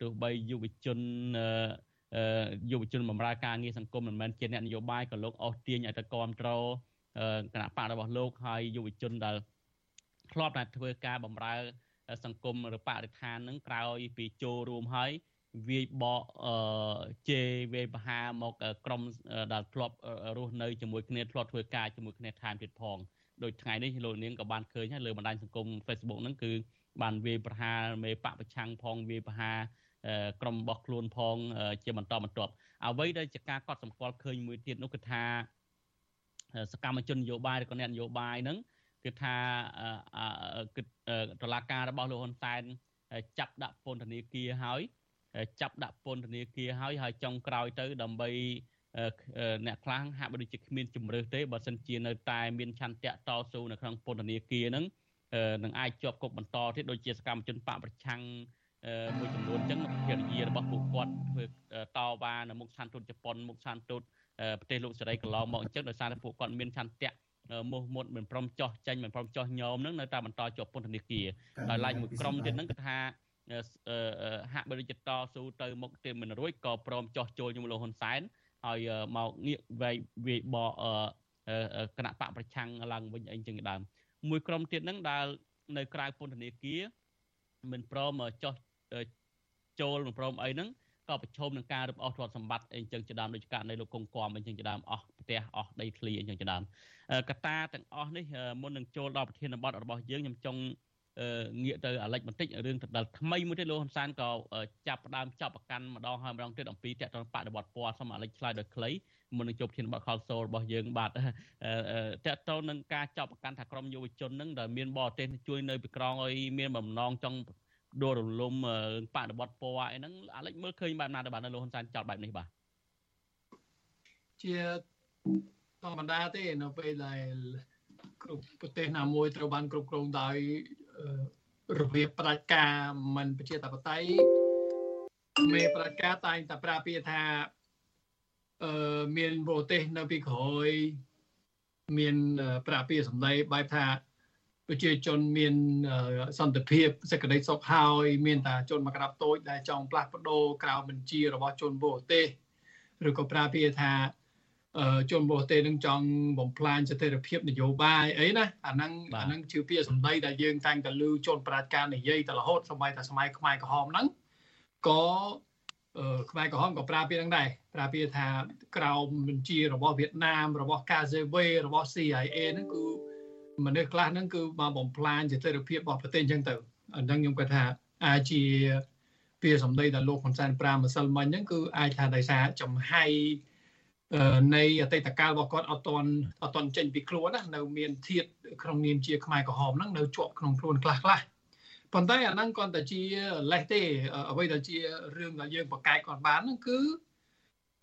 ទោះបីយុវជនយុវជនបម្រើការងារសង្គមមិនមែនជាអ្នកនយោបាយក៏លោកអស់ទាញឲ្យទៅគ្រប់គ្រងគណៈបករបស់លោកហើយយុវជនដែល ធ្លាប់តែធ្វើការបម្រើ សង្គមឬបរិស្ថាននឹងក្រោយពីចូលរួមហើយវាយបកជេរវាយបហាមកក្រុមដែលធ្លាប់រស់នៅជាមួយគ្នាធ្លាប់ធ្វើការជាមួយគ្នាថែមទៀតផងដោយថ្ងៃនេះលោកនាងក៏បានឃើញហើយលើបណ្ដាញសង្គម Facebook ហ្នឹងគឺបានវាយប្រហារមេបកប្រឆាំងផងវាយប្រហារក្រុមរបស់ខ្លួនផងជាបន្តបន្ទាប់អ្វីដែលជាការកត់សម្គាល់ឃើញមួយទៀតនោះគឺថាសកម្មជននយោបាយឬក៏អ្នកនយោបាយហ្នឹង គឺថាគឺតឡាការរបស់លោកហ៊ុនសែនចាប់ដាក់ពន្ធនាគារហើយចាប់ដាក់ពន្ធនាគារហើយហើយចុងក្រោយទៅដើម្បីអ្នកខ្លះហាក់បីដូចជាគ្មានជំរឿសទេបើសិនជានៅតែមានឆន្ទៈតស៊ូនៅក្នុងពន្ធនាគារហ្នឹងនឹងអាចជាប់គុកបន្តទៀតដូចជាសកម្មជនបកប្រឆាំងមួយចំនួនអញ្ចឹងភរិយារបស់ពួកគាត់ធ្វើតវ៉ានៅមុខស្ថានទូតជប៉ុនមុខស្ថានទូតប្រទេសលោកសេរីកន្លងមកអញ្ចឹងដោយសារតែពួកគាត់មានឆន្ទៈ មោះមុតមិនព្រមចោះចេញមិនព្រមចោះញោមនឹងនៅតែបន្តជាប់ពន្ធនាគារដោយឡែកមួយក្រុមទៀតហ្នឹងគឺថាហាក់បីដូចជាតស៊ូទៅមុខទៀតមិនរួចក៏ព្រមចោះចូលជាមួយលោកហ៊ុនសែនហើយមកងាកវាយវាយបកគណៈបកប្រឆាំងឡើងវិញអីចឹងដើមមួយក្រុមទៀតហ្នឹងដែលនៅក្រៅពន្ធនាគារមិនព្រមចោះចូលមិនព្រមអីហ្នឹង ក៏ប្រឈមនឹងការរឹបអូសទ្រព្យសម្បត្តិអីចឹងជាដើមដូចករណីលោកកុងគំអីចឹងជាដើមអស់ផ្ទះអស់ដីធ្លីអីចឹងជាដើមកតាទាំងអស់នេះមុននឹងចូលដល់ប្រធានបទរបស់យើងខ្ញុំចង់ងាកទៅអាលិចបន្តិចរឿងដល់ថ្មីមួយទៀតលោកហ៊ុនសែនក៏ចាប់ផ្ដើមចាប់ប្រកាន់ម្ដងហើយម្ដងទៀតអំពីតកតបដិវត្តពណ៌សូមអាលិចឆ្លើយដោយខ្លីមុននឹងជប់ធានបទខលសូលរបស់យើងបាទតកតទៅនឹងការចាប់ប្រកាន់ថាក្រមយុវជននឹងដែលមានបរទេសជួយនៅពីក្រងឲ្យមានបំណងចង់ ដួលរលំបដិវត្តពណ៌អីហ្នឹងអាលិចមើលឃើញបែបណាទៅបាទនៅលោកហ៊ុនសែនចោតបែបនេះបាទជាធម្មតាទេនៅពេលដែលគ្រប់ប្រទេសណាមួយត្រូវបានគ្រប់គ្រងដោយរបៀបផ្ដាច់ការមិនប្រជាធិបតេយ្យមេផ្ដាច់ការតែងតែប្រាពាថាអឺមានប្រទេសនៅពីក្រោយមានប្រាពាសម្ដីបែបថា ប្រជាជនមានសន្តិភាពសេចក្តីសុខហើយមានតែជនមកក្រាបតូចដែលចង់ផ្លាស់ប្ដូរក្រៅបញ្ជារបស់ជនបរទេសឬក៏ប្រាពាថាជនបរទេសនឹងចង់បំផ្លាញស្ថិរភាពនយោបាយអីណាអាហ្នឹងអាហ្នឹងជាពាក្យសម្ដីដែលយើងតែងតែលើជនប្រាជ្ញានិយាយតែរហូតសម័យតែសម័យខ្មែរក្រហមហ្នឹងក៏ខ្មែរក្រហមក៏ប្រើពាក្យហ្នឹងដែរប្រើពាក្យថាក្រោមបញ្ជារបស់វៀតណាមរបស់ KGB របស់ CIA ហ្នឹងគឺ មនុស្សខ្លះហ្នឹងគឺមកបំផ្លាញស្ថិរភាពរបស់ប្រទេសអញ្ចឹងទៅអាហ្នឹងខ្ញុំគាត់ថាអាចជាពាក្យសម្ដីដែលលោកហ៊ុនសែនប្រាម្សិលមិញហ្នឹងគឺអាចថាដោយសារចំហៃនៃអតីតកាលរបស់គាត់អត់ទាន់អត់ទាន់ចេញពីខ្លួនណានៅមានធាតក្នុងនាមជាខ្មែរក្រហមហ្នឹងនៅជាប់ក្នុងខ្លួនខ្លះខ្លះប៉ុន្តែអាហ្នឹងគាត់តែជាលេសទេអ្វីដែលជារឿងដែលយើងប្រកែកគាត់បានហ្នឹងគឺ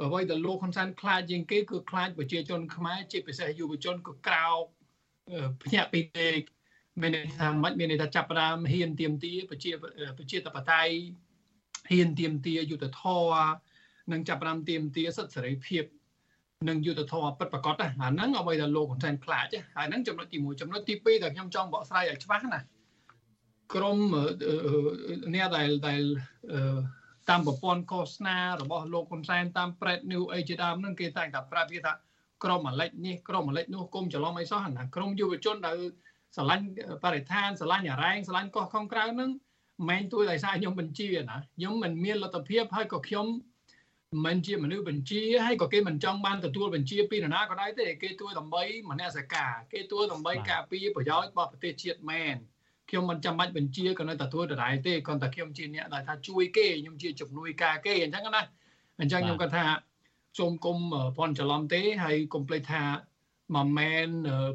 អ្វីដែលលោកហ៊ុនសែនខ្លាចជាងគេគឺខ្លាចប្រជាជនខ្មែរជាពិសេសយុវជនក៏ក្រោក ភ្ញាក់ពីពេកមានន័យថាមិនមានន័យថាចាប់ផ្ដើមហ៊ានទៀមទាប្រជាប្រជាតបតៃហ៊ានទៀមទាយុទ្ធធរនិងចាប់ផ្ដើមទៀមទាសិទ្ធិសេរីភាពនិងយុទ្ធធម៌ពិតប្រកបណាអាហ្នឹងអ្វីដែលលោកហ៊ុនសែនខ្លាចហើយហ្នឹងចំណុចទី1ចំណុចទី2ដែលខ្ញុំចង់បកស្រាយឲ្យច្បាស់ណាក្រមអ្នកដែលដែលតាមប្រព័ន្ធឃោសនារបស់លោកហ៊ុនសែនតាម Pred New អីជាដើមហ្នឹងគេតែងតែប្រាប់វាថា ក្រមអាលិចនេះក្រមអាលិចនោះគុំច្រឡំអីសោះណាក្រមយុវជនដែលស្រឡាញ់បរិស្ថានស្រឡាញ់អារ៉ែងស្រឡាញ់កោះខំក្រៅហ្នឹងមិនមែនទួយដោយសារខ្ញុំបញ្ជាណាខ្ញុំមិនមានលទ្ធភាពហើយក៏ខ្ញុំមិនជាមនុស្សបញ្ជាហើយក៏គេមិនចង់បានទទួលបញ្ជាពីនរណាក៏ដោយទេគេទួយដើម្បីមនសិការគេទួយដើម្បីការពារប្រយោជន៍របស់ប្រទេសជាតិមែនខ្ញុំមិនចាំបាច់បញ្ជាក៏នៅតែទួយដដែលទេគ្រាន់តែខ្ញុំជាអ្នកដែលថាជួយគេខ្ញុំជាជំនួយការគេអញ្ចឹងណាអញ្ចឹងខ្ញុំគាត់ថា សូមគុំភ័ន្តច្រឡំទេហើយកុំភ្លេចថាមិនមែន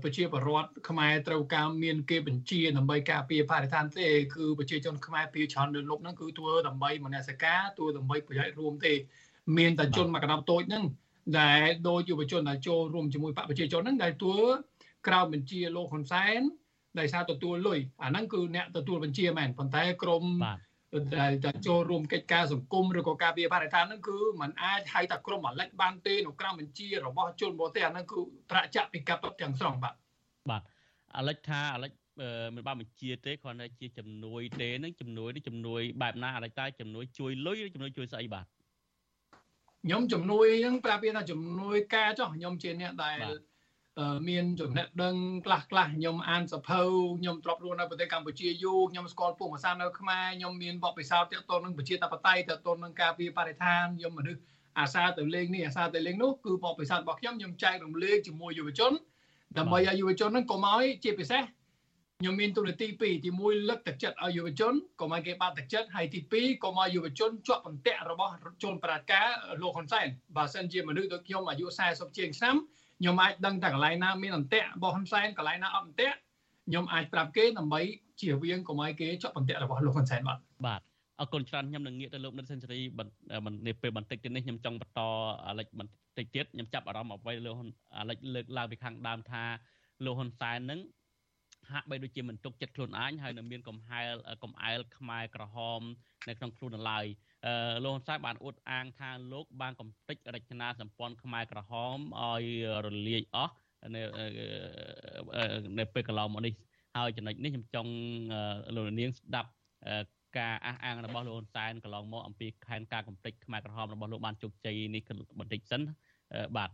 ប្រជាពលរដ្ឋខ្មែរត្រូវការមានគេបញ្ជាដើម្បីការពារបរិស្ថានទេគឺប្រជាជនខ្មែរពីច្រើនលើលោកហ្នឹងគឺធ្វើដើម្បីមនសិការធ្វើដើម្បីប្រយោជន៍រួមទេ មានតែជនមកកណ្ដាប់តូចហ្នឹងដែលដោយយុវជនដែលចូលរួមជាមួយបកប្រជាជនហ្នឹងដែលទួក្រៅបញ្ជាលោកហ៊ុនសែនដែលសារទទួលលុយអាហ្នឹងគឺអ្នកទទួលបញ្ជាមែនប៉ុន្តែក្រម ដែលចូលរួមកិច្ចការសង្គមឬក៏ការពារបរិស្ថានហ្នឹងគឺมันអាចហៅថាក្រមអាលិចបានទេនៅក្រៅបញ្ជារបស់ជនបរទេសអាហ្នឹងគឺប្រចាក់ពីកັບទាំងស្រុងបាទបាទអាលិចថាអាលិចមិនបានបញ្ជាទេគ្រាន់តែជាជំនួយទេនឹងជំនួយនេះជំនួយបែបណាអាលិចតែជំនួយជួយលុយឬជំនួយជួយស្អីបាទខ្ញុំជំនួយហ្នឹងប្រាប់វាថាជំនួយការចុះខ្ញុំជាអ្នកដែល មានចំណេះដឹងខ្លះខ្លះខ្ញុំអានសភៅខ្ញុំទ្របរស់នៅប្រទេសកម្ពុជាយូរខ្ញុំស្គាល់ពុកភាសានៅខ្មែរខ្ញុំមានបទពិសោធន៍ទាក់ទងនឹងប្រជាធិបតេយ្យទាក់ទងនឹងការពារបរិស្ថានខ្ញុំមនុស្សអាសាទៅលេងនេះអាសាទៅលេងនោះគឺបទពិសោធន៍របស់ខ្ញុំខ្ញុំចែករំលែកជាមួយយុវជនដើម្បីឲ្យយុវជនហ្នឹងកុំឲ្យជាពិសេសខ្ញុំមានទូនាទីពីរទី1លើកទឹកចិត្តឲ្យយុវជនកុំឲ្យគេបាត់ទឹកចិត្តហើយទី2កុំឲ្យយុវជនជាប់បន្ទាក់របស់ជនបរាជការលោកហ៊ុនសែនបើសិនជាមនុស្សដូចខ្ញុំអាយុ40ជាងឆ្នាំ ខ្ញុំអាចដឹងតែកន្លែងណាមានអន្ទាក់របស់ហ៊ុនសែនកន្លែងណាអត់អន្ទាក់ខ្ញុំអាចប្រាប់គេដើម្បីជៀសវាងកុំឲ្យគេជាប់បន្ទាក់របស់លោកហ៊ុនសែនបាទបាទអរគុណច្រើនខ្ញុំនឹងងាកទៅលោកនិតសេនស៊ូរីបន្នេះពេលបន្តិចទៀតនេះខ្ញុំចង់បន្តអាលិចបន្តិចទៀតខ្ញុំចាប់អារម្មណ៍អ្វីលោកអាលិចលើកឡើងពីខាងដើមថាលោកហ៊ុនសែននឹងហាក់បីដូចជាមិនទុកចិត្តខ្លួនឯងហើយនៅមានកំហែលកំអែលខ្មែរក្រហមនៅក្នុងខ្លួននៅឡើយអឺ លោកហ៊ុនសែនបានអួតអាងថាលោកបានកំទេចរចនាសម្ព័ន្ធខ្មែរក្រហមឲ្យរលាយអស់នៅនៅពេលកន្លងមកនេះហើយចំណុចនេះខ្ញុំចង់លោកនាងស្ដាប់ការអះអាងរបស់លោកហ៊ុនសែនកន្លងមកអំពីខែនការកំទេចខ្មែរក្រហមរបស់លោកបានជោគជ័យនេះបន្តិចសិនបាទ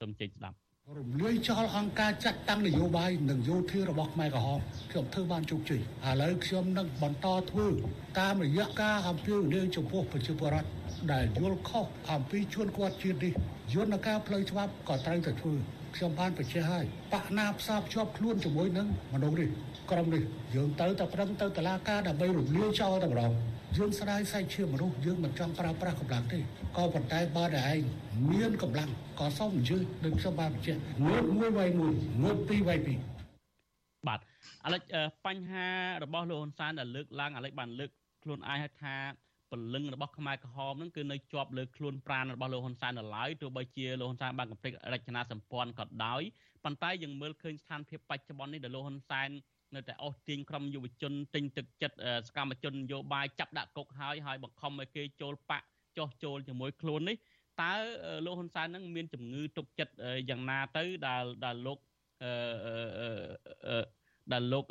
សូមជ័យស្ដាប់ រំលាយចោលអង្គការចាត់តាំងនយោបាយនិងយោធារបស់ខ្មែរក្រហមខ្ញុំធ្វើបានជោគជ័យឥឡូវខ្ញុំនឹងបន្តធ្វើតាមរយៈការអំពាវនាវចំពោះប្រជាពលរដ្ឋដែលយល់ខុសអំពីជួនគាត់ជាតិនេះយន្តការផ្លូវច្បាប់ក៏ត្រូវតែធ្វើខ្ញុំបានបញ្ជាក់ហើយបកណាផ្សារភ្ជាប់ខ្លួនជាមួយនឹងមនុស្សនេះក្រុមនេះយើងទៅតែប្រឹងទៅតឡាការដើម្បីរំលាយចោលតែម្ដងយើងស្ដាយសាច់ឈាមមនុស្សយើងមិនចង់ប្រើប្រាស់កម្លាំងទេ ក៏ប៉ុន្តែបើតែឯងមានកម្លាំងក៏សូមអញ្ជើញដូចខ្ញុំបានបញ្ជាក់ងើបមួយវាយមួយងើបពីរវាយពីរបាទអាឡិចបញ្ហារបស់លោកហ៊ុនសែនដែលលើកឡើងអាឡិចបានលើកខ្លួនឯងឲ្យថាពលឹងរបស់ខ្មែរក្រហមហ្នឹងគឺនៅជាប់លើខ្លួនប្រាណរបស់លោកហ៊ុនសែននៅឡើយទោះបីជាលោកហ៊ុនសែនបានកំភ្លេចរចនាសម្ព័ន្ធក៏ដោយប៉ុន្តែយើងមើលឃើញស្ថានភាពបច្ចុប្បន្ននេះដែលលោកហ៊ុនសែននៅតែអស់ទាញក្រុមយុវជនទិញទឹកចិត្តសកម្មជននយោបាយចាប់ដាក់គុកហើយហើយបង្ខំឲ្យគេចូលបាក់ ចោះចូលជាមួយខ្លួននេះតើលោកហ៊ុនសែននឹងមានជំងឺទុកចិត្តយ៉ាងណាទៅដែលដែលលោកដែលលោក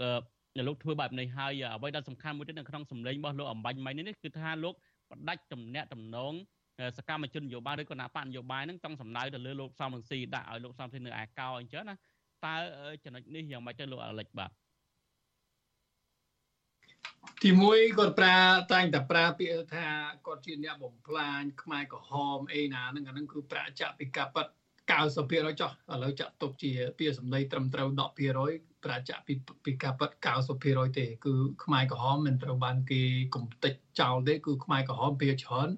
លោកធ្វើបែបនេះហើយអ្វីដែលសំខាន់មួយទៀតនៅក្នុងសម្លេងរបស់លោកអំបញ្ញមិញនេះគឺថាលោកបដិច្ចទំនាក់ទំនងសកម្មជននយោបាយឬក៏គណៈបកនយោបាយហ្នឹងចង់សំដៅទៅលើលោកសំរងស៊ីដាក់ឲ្យលោកសំរងស៊ីនៅឯកោអញ្ចឹងណាតើចំណុចនេះយ៉ាងម៉េចទៅលោកអាលិចបាទ ទីមួយគាត់ប្រើតែងតែប្រើពាក្យថាគាត់ជាអ្នកបំផ្លាញខ្មែរក្រហមអីណាហ្នឹងអាហ្នឹងគឺប្រាក់ចាក់ពីកាប៉ិត90%ចុះឥឡូវចាក់ទុកជាពាក្យសម្ដីត្រឹមត្រូវ10%ប្រាក់ចាក់ពីពីកាប៉ិត90%ទេគឺខ្មែរក្រហមមិនត្រូវបានគេកំទេចចោលទេគឺខ្មែរក្រហមពីច្រើន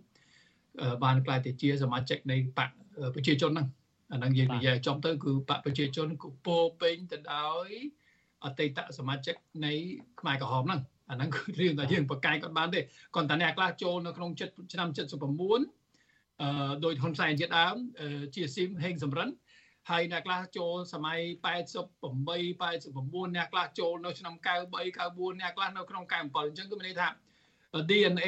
បានក្លាយទៅជាសមាជិកនៃបកប្រជាជនហ្នឹងអាហ្នឹងយើងនិយាយចំទៅគឺបកប្រជាជនគឺពោពេញទៅដោយអតីតសមាជិកនៃខ្មែរក្រហមហ្នឹង អាហ្នឹងគឺរឿងដែលយើងប្រកែកគាត់បានទេគ្រាន់តែអ្នកខ្លះចូលនៅក្នុងចិត្តឆ្នាំ79អឺដោយហ៊ុនសែនជាដើមជាស៊ីមហេងសំរិនហើយអ្នកខ្លះចូលសម័យ88 89អ្នកខ្លះចូលនៅឆ្នាំ93 94អ្នកខ្លះនៅក្នុង97អញ្ចឹងគឺមានន័យថា DNA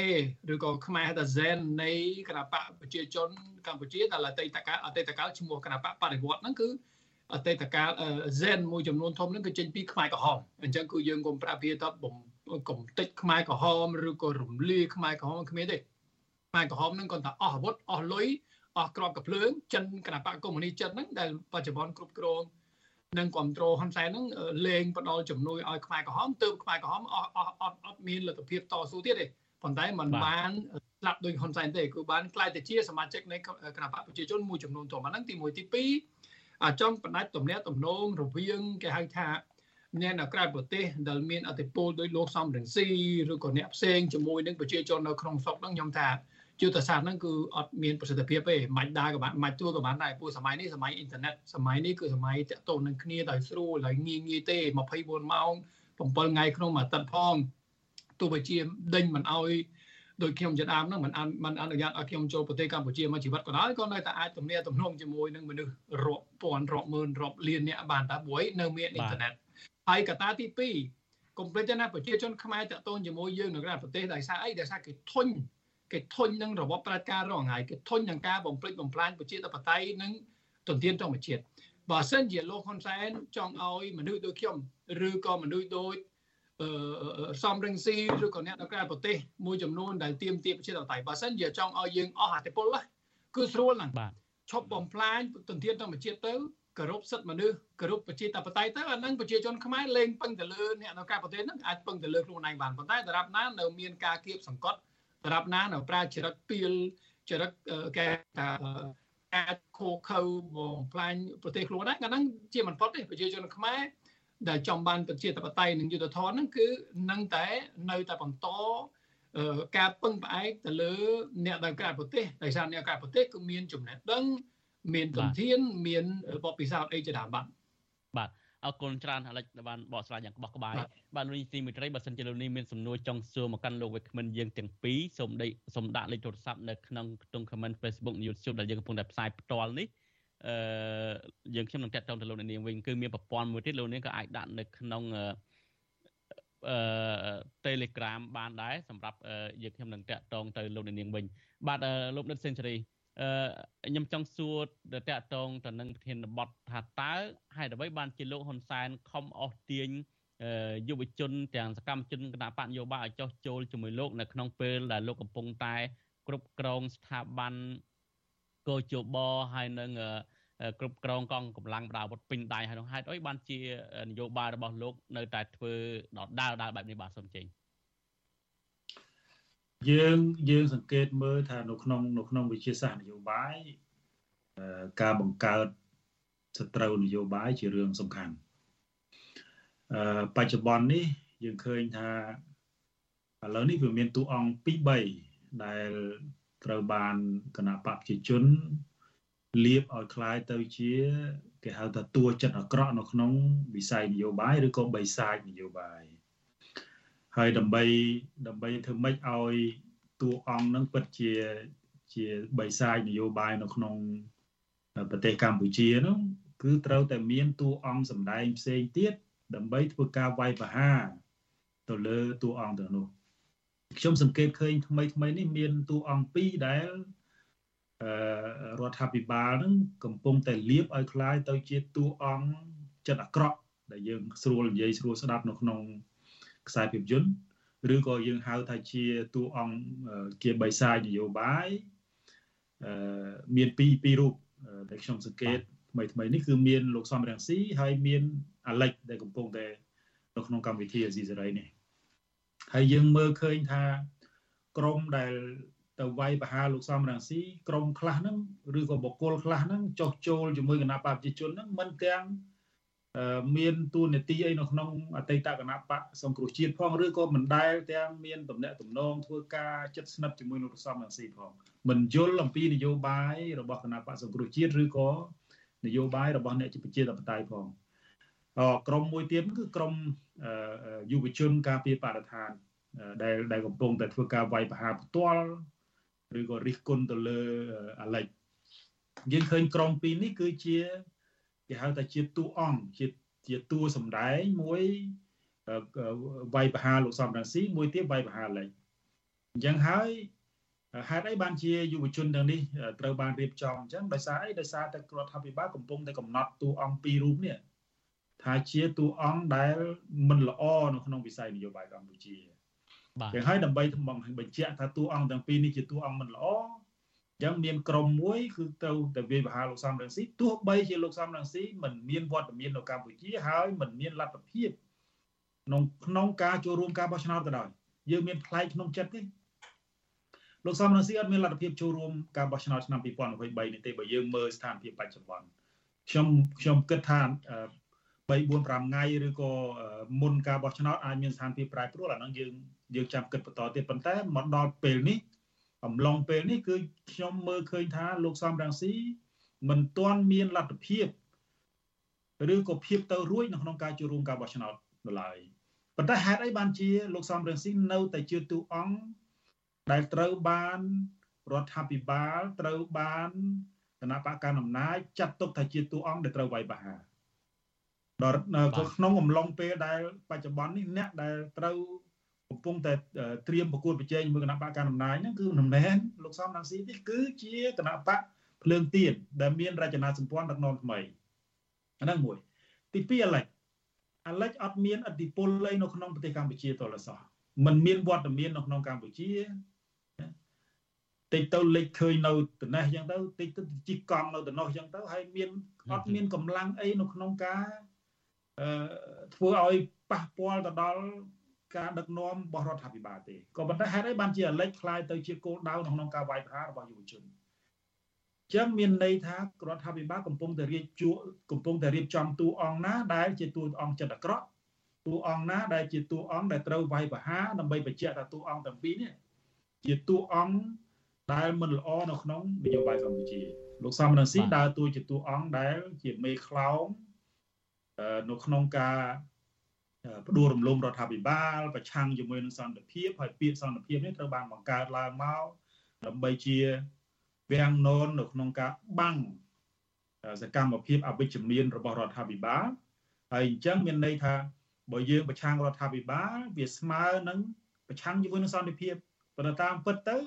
ឬក៏ខ្មែរថា Zen នៃគណៈបកប្រជាជនកម្ពុជាដែលអតីតកាលអតីតកាលឈ្មោះគណៈបកបរិវត្តហ្នឹងគឺអតីតកាល Zen មួយចំនួនធំហ្នឹងគឺចេញពីខ្មែរក្រហមអញ្ចឹងគឺយើងកុំប្រាប់វាថាបំ កំតិចខ្មែរក្រហមឬក៏រំលាយខ្មែរក្រហមគ្មានទេខ្មែរក្រហមហ្នឹងគាត់ថាអស់អាវុធអស់លុយអស់ក្របកភ្លើងចិនគណៈបកកុម្មុយនីចិនហ្នឹងដែលបច្ចុប្បន្នគ្រប់គ្រងនិងគ្រប់គ្រងហ៊ុនសែនហ្នឹងលេងផ្ដល់ជំនួយឲ្យខ្មែរក្រហមទើបខ្មែរក្រហមអស់អស់អត់អត់មានលទ្ធភាពតស៊ូទៀតទេប៉ុន្តែมันបានស្លាប់ដោយហ៊ុនសែនទេគឺបានក្លាយទៅជាសមាជិកនៃគណៈបកប្រជាជនមួយចំនួនធំអាហ្នឹងទី1ទី2អាចង់បណ្ដាច់ទំនាក់ទំនងរវាងគេហៅថា អ្នកនៅក្រៅប្រទេសដែលមានអធិបុលដោយលោកសំរងស៊ីឬក៏អ្នកផ្សេងជាមួយនឹងប្រជាជននៅក្នុងស្រុកហ្នឹងខ្ញុំថាយុទ្ធសាស្ត្រហ្នឹងគឺអត់មានប្រសិទ្ធភាពទេមិនដែរក៏បានមិនទួក៏បានដែរព្រោះសម័យនេះសម័យអ៊ីនធឺណិតសម័យនេះគឺសម័យតាក់ទងនឹងគ្នាដោយស្រួលហើយងាយងាយទេ24ម៉ោង7ថ្ងៃក្នុងមួយអាទិត្យផងទោះបីជាដេញមិនអោយដោយខ្ញុំជាដើមហ្នឹងមិនមិនអនុញ្ញាតឲ្យខ្ញុំចូលប្រទេសកម្ពុជាមួយជីវិតក៏ដោយក៏នៅតែអាចទំនាក់ទំនងជាមួយនឹងមនុស្សរាប់ពាន់រាប់ម៉ឺនរាប់លានអ្នកបានតែព្រោះនៅមានអ៊ីនធឺណិត ហើយកត្តាទី2កុំភ្លេចទៅណាប្រជាជនខ្មែរតកតូនជាមួយយើងនៅក្រៅប្រទេសដោយសារអីដោយសារគេធុញគេធុញនឹងរបបប្រជាការរងហើយគេធុញនឹងការបំភ្លេចបំផ្លាញប្រជាធិបតេយ្យនិងទន្ទានធម្មជាតិបើសិនជាលោកហ៊ុនសែនចង់ឲ្យមនុស្សដូចខ្ញុំឬក៏មនុស្សដូចអឺសំរងស៊ីឬក៏អ្នកនៅក្រៅប្រទេសមួយចំនួនដែលទៀមទាប្រជាធិបតេយ្យបើសិនជាចង់ឲ្យយើងអស់អធិបុលគឺស្រួលហ្នឹងបាទឈប់បំផ្លាញទន្ទានធម្មជាតិទៅ គោរពសិទ្ធិមនុស្សគោរពប្រជាធិបតេយ្យទៅអានឹងប្រជាជនខ្មែរលែងពឹងទៅលើអ្នកនៅក្រៅប្រទេសហ្នឹងអាចពឹងទៅលើខ្លួនឯងបានប៉ុន្តែដរាបណានៅមានការគៀបសង្កត់ដរាបណានៅប្រើចរិតពីលចរិតគេថាការខូខើបំផ្លាញប្រទេសខ្លួនហ្នឹងអាហ្នឹងជាមិនផុតទេប្រជាជនខ្មែរដែលចង់បានប្រជាធិបតេយ្យនិងយុត្តិធម៌ហ្នឹងគឺនឹងតែនៅតែបន្តការពឹងផ្អែកទៅលើអ្នកដែលក្រៅប្រទេសដោយសារអ្នកក្រៅប្រទេសគឺមានចំណេះដឹង មានធនធានមានបទពិសោធន៍អីជាដើមបាទបាទអរគុណច្រើនអាឡិចបានបកស្រាយយ៉ាងក្បោះក្បាយបាទលោកនេះទីមិត្តរីបើសិនជាលោកនេះមានសំណួរចង់សួរមកកាន់លោកវិក្កាមិនយើងទាំងពីរសូមដេកសូមដាក់លេខទូរស័ព្ទនៅក្នុងខ្ទង់ comment Facebook និង YouTube ដែលយើងកំពុងតែផ្សាយផ្ទាល់នេះអឺយើងខ្ញុំនឹងតាក់ទងទៅលោកនាងវិញគឺមានប្រព័ន្ធមួយទៀតលោកនាងក៏អាចដាក់នៅក្នុងអឺ Telegram បានដែរសម្រាប់យើងខ្ញុំនឹងតាក់ទងទៅលោកនាងវិញបាទលោកនិតសេនស៊ូរីអឺ ខ្ញុំចង់សួរទៅតាក់ទងទៅនឹងប្រធានបទថាតើហេតុអ្វីបានជាលោកហ៊ុនសែនខំអស់ទាញយុវជនទាំងសកម្មជនគណៈបកនយោបាយឲ្យចោះចូលជាមួយលោកនៅក្នុងពេលដែលលោកកំពុងតែគ្រប់គ្រងស្ថាប័នកោជបហើយនឹងគ្រប់គ្រងកងកម្លាំងបដាវុធពេញដៃហើយនោះហេតុអីបានជានយោបាយរបស់លោកនៅតែធ្វើដដាលដាលបែបនេះបាទសូមចេញ យើងយើងសង្កេតមើលថានៅក្នុងនៅក្នុងវិជាសាស្ត្រនយោបាយការបង្កើតសត្រូវនយោបាយជារឿងសំខាន់អឺបច្ចុប្បន្ននេះយើងឃើញថាឥឡូវនេះវាមានតួអង្គ2 3ដែលត្រូវបានគណៈបព្វជិជនលៀបឲ្យคล้ายទៅជាគេហៅថាតួចិត្តអាក្រក់នៅក្នុងវិស័យនយោបាយឬក៏បិសាចនយោបាយ ហើយដើម្បីដើម្បីធ្វើម៉េចឲ្យតួអង្គនឹងពិតជាជាបិសាចនយោបាយនៅក្នុងប្រទេសកម្ពុជានោះគឺត្រូវតែមានតួអង្គសម្ដែងផ្សេងទៀតដើម្បីធ្វើការវាយប្រហារទៅលើតួអង្គទាំងនោះខ្ញុំសង្កេតឃើញថ្មីថ្មីនេះមានតួអង្គពីរដែលអឺរដ្ឋាភិបាលនឹងកំពុងតែលៀបឲ្យคล้ายទៅជាតួអង្គចិត្តអាក្រក់ដែលយើងស្រួលនិយាយស្រួលស្ដាប់នៅក្នុង ខ្សែភាពយន្តឬក៏យើងហៅថាជាតួអង្គជាបិសាចនយោបាយអឺមានពីរពីររូបដែលខ្ញុំសង្កេតថ្មីថ្មីនេះគឺមានលោកសំរងស៊ីហើយមានអាលិចដែលកំពុងតែនៅក្នុងកម្មវិធីអាស៊ីសេរីនេះហើយយើងមើលឃើញថាក្រមដែលទៅវាយបហាលោកសំរងស៊ីក្រមខ្លះហ្នឹងឬក៏បុគ្គលខ្លះហ្នឹងចោះចូលជាមួយគណៈបព្វជិជនហ្នឹងមិនទាំង មានទួនាទីអីនៅក្នុងអតីតគណៈបកសង្គ្រោះជាតិផងឬក៏មិនដែលទាំងមានតំណែងតំណងធ្វើការចិត្តស្និទ្ធជាមួយលោកសំរងស៊ីផងមិនយល់អំពីនយោបាយរបស់គណៈបកសង្គ្រោះជាតិឬក៏នយោបាយរបស់អ្នកជាប្រជាធិបតេយ្យផងអក្រមមួយទៀតគឺក្រមយុវជនការពារបរិស្ថានដែលដែលកំពុងតែធ្វើការវាយប្រហារផ្ទាល់ឬក៏រិះគន់ទៅលើអាឡិចយើងឃើញក្រមពីរនេះគឺជា គេហៅថាជាតួអង្គជាជាតួសម្ដែងមួយវាយប្រហារលោកសំរងស៊ីមួយទៀតវាយប្រហារលេខអញ្ចឹងហើយហេតុអីបានជាយុវជនទាំងនេះត្រូវបានរៀបចំអញ្ចឹងដោយសារអីដោយសារតែរដ្ឋាភិបាលកំពុងតែកំណត់តួអង្គពីររូបនេះថាជាតួអង្គដែលមិនល្អនៅក្នុងវិស័យនយោបាយកម្ពុជាបាទយ៉ាងហើយដើម្បីបញ្ជាក់ថាតួអង្គទាំងពីរនេះជាតួអង្គមិនល្អ អញ្ចឹងមានក្រុមមួយគឺទៅតែវាបហាលោកសំរងស៊ីទោះបីជាលោកសំរងស៊ីមិនមានវត្តមាននៅកម្ពុជាហើយមិនមានលទ្ធភាពក្នុងក្នុងការចូលរួមការបោះឆ្នោតក៏ដោយយើងមានផ្លែកក្នុងចិត្តទេលោកសំរងស៊ីអត់មានលទ្ធភាពចូលរួមការបោះឆ្នោតឆ្នាំ2023នេះទេបើយើងមើលស្ថានភាពបច្ចុប្បន្នខ្ញុំខ្ញុំគិតថា3 4 5ថ្ងៃឬក៏មុនការបោះឆ្នោតអាចមានស្ថានភាពប្រែប្រួលអាហ្នឹងយើងយើងចាំគិតបន្តទៀតប៉ុន្តែមកដល់ពេលនេះ អំឡុងពេលនេះគឺខ្ញុំមើលឃើញថាលោកសំរងស៊ីមិនទាន់មានលទ្ធភាពឬក៏ភាពទៅរួចនៅក្នុងការចូលរួមការបោះឆ្នោតនៅឡើយប៉ុន្តែហេតុអីបានជាលោកសំរងស៊ីនៅតែជាទូអង្គដែលត្រូវបានរដ្ឋាភិបាលត្រូវបានគណៈបកកណ្ដាលអំណាចចាត់ទុកថាជាតួអង្គដែលត្រូវវាយប្រហារដល់ក្នុងអំឡុងពេលដែលបច្ចុប្បន្ននេះអ្នកដែលត្រូវ កំពុងតែត្រៀមប្រកួតប្រជែងមួយគណៈបកកណ្ដាលអំណាចហ្នឹងគឺមិនមែនលោកសំរងស៊ីទេគឺជាគណៈបកភ្លើងទៀនដែលមានរចនាសម្ព័ន្ធដឹកនាំថ្មីអាហ្នឹងមួយ ទី2អាឡិចអាឡិចអត់មានអធិបុលអីនៅក្នុងប្រទេសកម្ពុជាតលសោះมันមានវត្តមាននៅក្នុងកម្ពុជាតិចទៅលេចឃើញនៅត្នេះអញ្ចឹងទៅតិចទៅជីកកង់នៅត្នោះអញ្ចឹងទៅហើយមានអត់មានកម្លាំងអីនៅក្នុងការអឺធ្វើឲ្យប៉ះពាល់ទៅដល់ ការដឹកនាំរបស់រដ្ឋាភិបាលទេក៏ប៉ុន្តែហេតុអីបានជាអាលិចคล้ายទៅជាគោលដៅក្នុងការវាយប្រហាររបស់យុវជន ចឹងមានន័យថារដ្ឋាភិបាលកំពុងតែរៀបជួកំពុងតែរៀបចំតួអង្គណាដែលជាតួអង្គចិត្តអាក្រក់តួអង្គណាដែលជាតួអង្គដែលត្រូវវាយប្រហារដើម្បីបញ្ជាក់ថាតួអង្គទាំងពីរនេះជាតួអង្គដែលមិនល្អនៅក្នុងនយោបាយកម្ពុជាលោកសំរងស៊ីដើរតួជាតួអង្គដែលជាមេខ្លោងនៅក្នុងការ ផ្ដួលរំលំរដ្ឋាភិបាលប្រឆាំងជាមួយនឹងសន្តិភាពហើយពាក្យសន្តិភាពនេះត្រូវបានបង្កើតឡើងមកដើម្បីជាវាំងនននៅក្នុងការបាំងសកម្មភាពអវិជ្ជមានរបស់រដ្ឋាភិបាលហើយអញ្ចឹងមានន័យថាបើយើងប្រឆាំងរដ្ឋាភិបាលវាស្មើនឹងប្រឆាំងជាមួយនឹងសន្តិភាពប៉ុន្តែតាមពិតទៅ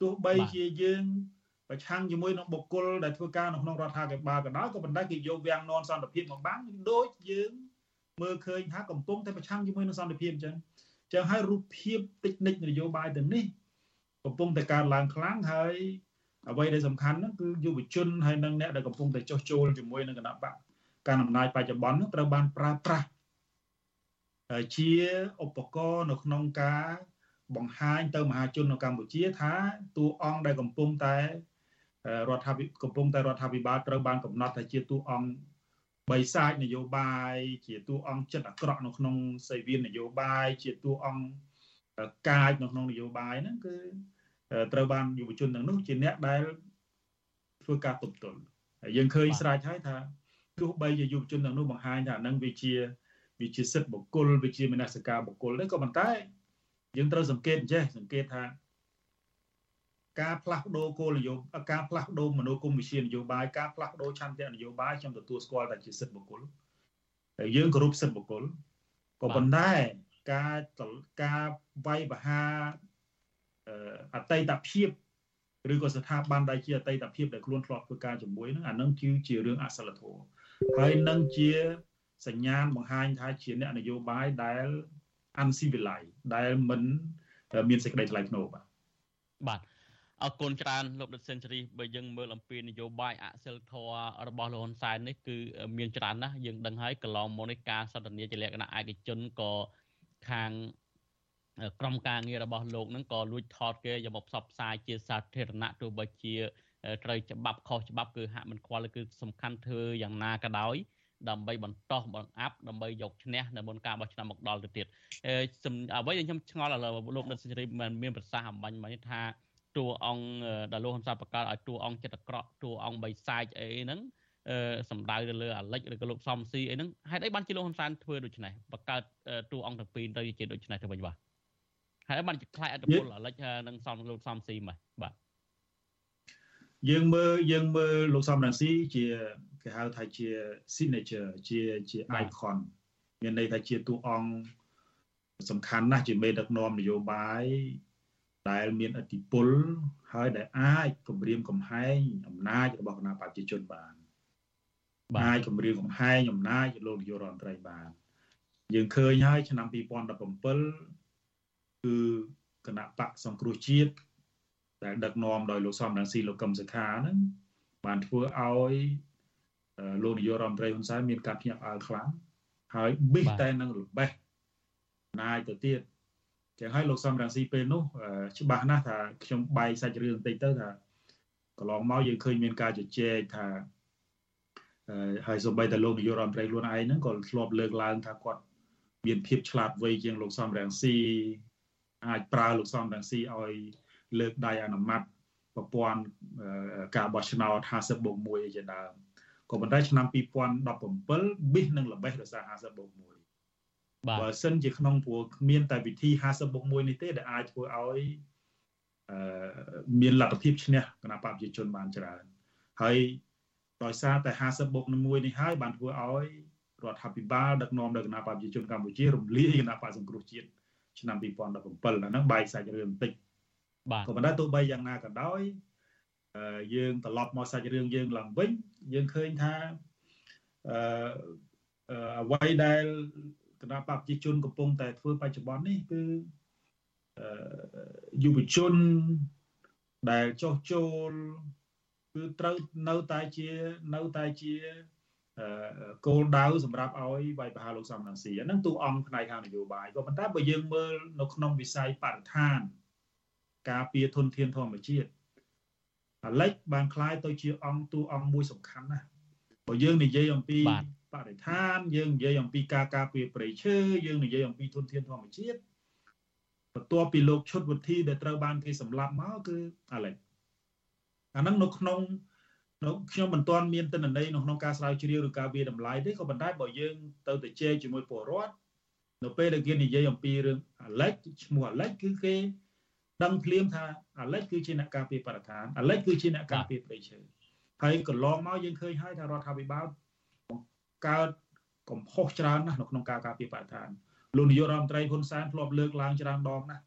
ទោះបីជាយើងប្រឆាំងជាមួយនឹងបុគ្គលដែលធ្វើការនៅក្នុងរដ្ឋាភិបាលក៏ដោយក៏ប៉ុន្តែគេយកវាំងននសន្តិភាពមកបាំងដូចយើង មើលឃើញថាកំពុងតែប្រឆាំងជាមួយនឹងសន្តិភាពអញ្ចឹងអញ្ចឹងហើយរូបភាពតិចនិចនយោបាយទៅនេះកំពុងតែកើតឡើងខ្លាំងហើយអ្វីដែលសំខាន់ហ្នឹងគឺយុវជនហើយនិងអ្នកដែលកំពុងតែចុះចូលជាមួយនឹងគណៈបកការអំណាចបច្ចុប្បន្នហ្នឹងត្រូវបានប្រើប្រាស់ជាឧបករណ៍នៅក្នុងការបង្ហាញទៅមហាជននៅកម្ពុជាថាតួអង្គដែលកំពុងតែរដ្ឋាភិបាលកំពុងតែរដ្ឋាភិបាលត្រូវបានកំណត់ថាជាតួអង្គ បិសាចនយោបាយជាតួអង្គចិត្តអាក្រក់នៅក្នុងសេវានយោបាយជាតួអង្គកាចនៅក្នុងនយោបាយហ្នឹងគឺត្រូវបានយុវជនទាំងនោះជាអ្នកដែលធ្វើការទប់ទល់ហើយយើងឃើញស្រាច់ហើយថាទោះបីជាយុវជនទាំងនោះបង្ហាញថានឹងវាជាវាជាសិទ្ធិបុគ្គលវាជាមនសិការបុគ្គលទេក៏ប៉ុន្តែយើងត្រូវសង្កេតចេះសង្កេតថា ការផ្លាស់ប្ដូរគោលនយោបាយការផ្លាស់ប្ដូរមនោគមវិជ្ជានយោបាយការផ្លាស់ប្ដូរឆន្ទៈនយោបាយខ្ញុំទទួលស្គាល់ថាជាសិទ្ធិបុគ្គលហើយយើងគោរពសិទ្ធិបុគ្គលក៏ប៉ុន្តែការការវាយបហាអតីតភាពឬក៏ស្ថាប័នដែលជាអតីតភាពដែលខ្លួនធ្លាប់ធ្វើការជាមួយនឹងអានឹងគឺជារឿងអសិលធម៌ហើយនឹងជាសញ្ញាណបង្ហាញថាជាអ្នកនយោបាយដែល uncivilized ដែលមិនមានសេចក្តីថ្លៃថ្នូរបាទបាទ អរគុណច្រើនលោកដិតសេនស៊ូរីបើយើងមើលអំពីនយោបាយអសិលធម៌របស់លោកហ៊ុនសែននេះគឺមានច្រើនណាស់យើងដឹងហើយកន្លងមកនេះការសន្ទនាជាលក្ខណៈឯកជនក៏ខាងក្រុមការងាររបស់លោកនឹងក៏លួចថតគេយកមកផ្សព្វផ្សាយជាសាធារណៈទោះបីជាត្រូវច្បាប់ខុសច្បាប់គឺហាក់មិនខ្វល់គឺសំខាន់ធ្វើយ៉ាងណាក៏ដោយដើម្បីបន្តបង្អាប់ដើម្បីយកឈ្នះនៅមុនការបោះឆ្នោតមកដល់ទៅទៀតអ្វីដែលខ្ញុំឆ្ងល់ឥឡូវលោកដិតសេរីមិនមានប្រសាសន៍អំបញ្ញមកថា តួអង្គដែលលោកហ៊ុនសែនបង្កើតឲ្យតួអង្គចិត្តអាក្រក់តួអង្គបិសាចអីហ្នឹងអឺសំដៅទៅលើអាលិចឬក៏លោកសំស៊ីអីហ្នឹងហេតុអីបានជាលោកហ៊ុនសែនធ្វើដូច្នេះបង្កើតតួអង្គទាំងពីរទៅជាដូច្នេះទៅវិញបាទហើយបានខ្លាយអត្តពលអាលិចនឹងសំលោកសំស៊ីមកបាទយើងមើលយើងមើលលោកសំរងស៊ីជាគេហៅថាជា signature ជាជា icon មានន័យថាជាតួអង្គសំខាន់ណាស់ជាមេដឹកនាំនយោបាយ ដែលមានអធិបុលហើយដែលអាចគម្រាមកំហែងអំណាចរបស់គណៈប្រជាជនបានអាចគម្រាមកំហែងអំណាចលោកនាយករដ្ឋមន្ត្រីបានយើងឃើញហើយឆ្នាំ2017គឺគណៈបកសង្គ្រោះជាតិដែលដឹកនាំដោយលោកសំរងស៊ីលោកកឹមសុខាហ្នឹងបានធ្វើឲ្យលោកនាយករដ្ឋមន្ត្រីហ៊ុនសែនមានការភ្ញាក់ផ្អើលខ្លាំងហើយបិះតែនឹងរបេះណាយទៅទៀត ចឹងហើយលោកសំរងស៊ីពេលនោះច្បាស់ណាស់ថាខ្ញុំបែកសាច់រឿងបន្តិចទៅថាកន្លងមកយើងឃើញមានការជជែកថាហើយសូម្បីតែលោកនាយករដ្ឋមន្ត្រីខ្លួនឯងហ្នឹងក៏ធ្លាប់លើកឡើងថាគាត់មានភាពឆ្លាតវៃជាងលោកសំរងស៊ីអាចប្រើលោកសំរងស៊ីឲ្យលើកដៃអនុម័តប្រព័ន្ធការបោះឆ្នោត50បូក1ជាដើមក៏ប៉ុន្តែឆ្នាំ2017ប៊ីសនឹងល្បេះដោយសារ50បូក1 បើសិនជាក្នុងព្រោះមានតែវិធី50បូក1នេះទេដែលអាចធ្វើឲ្យអឺមានលទ្ធភាពឈ្នះគណៈបព្វជិជនបានច្រើនហើយដោយសារតែ50បូក1នេះហើយបានធ្វើឲ្យរដ្ឋាភិបាលដឹកនាំដោយគណៈបព្វជិជនកម្ពុជារំលាយគណៈបកសង្គ្រោះជាតិឆ្នាំ2017អាហ្នឹងបែកសាច់រឿងបន្តិចបាទក៏ប៉ុន្តែទោះបីយ៉ាងណាក៏ដោយយើងត្រឡប់មកសាច់រឿងយើងឡើងវិញយើងឃើញថាអឺអ្វីដែល គណៈបព្វជិជនកំពុងតែធ្វើបច្ចុប្បន្ននេះគឺយុវជនដែលចោះចូលគឺត្រូវនៅតែជានៅតែជាគោលដៅសម្រាប់ឲ្យវាយប្រហារលោកសំរងស៊ីអាហ្នឹងទូអង្គផ្នែកខាងនយោបាយក៏ប៉ុន្តែបើយើងមើលនៅក្នុងវិស័យបរិស្ថានការពារធនធានធម្មជាតិ អាលិចបានคล้ายទៅជាអង្គតួអង្គមួយសំខាន់ណាស់បើយើងនិយាយអំពី បរិស្ថានយើងនិយាយអំពីការការពារព្រៃឈើយើងនិយាយអំពីធនធានធម្មជាតិបន្ទាប់ពីលោកឈុតវិធីដែលត្រូវបានគេសម្លាប់មកគឺអាឡិចអាហ្នឹងនៅក្នុងនៅខ្ញុំមិនទាន់មានទិន្នន័យនៅក្នុងការស្រាវជ្រាវឬការវាតម្លៃទេក៏ប៉ុន្តែបើយើងទៅទៅជែកជាមួយពលរដ្ឋនៅពេលដែលគេនិយាយអំពីរឿងអាឡិចឈ្មោះអាឡិចគឺគេដឹងភ្លាមថាអាឡិចគឺជាអ្នកការពារបរិស្ថានអាឡិចគឺជាអ្នកការពារព្រៃឈើហើយកន្លងមកយើងឃើញហើយថារដ្ឋាភិបាលបង្កើតកំហុសច្រើនណាស់នៅក្នុងការការពារបរិស្ថានលោកនាយករដ្ឋមន្ត្រីហ៊ុនសែនធ្លាប់លើកឡើងច្រើនដងណាស់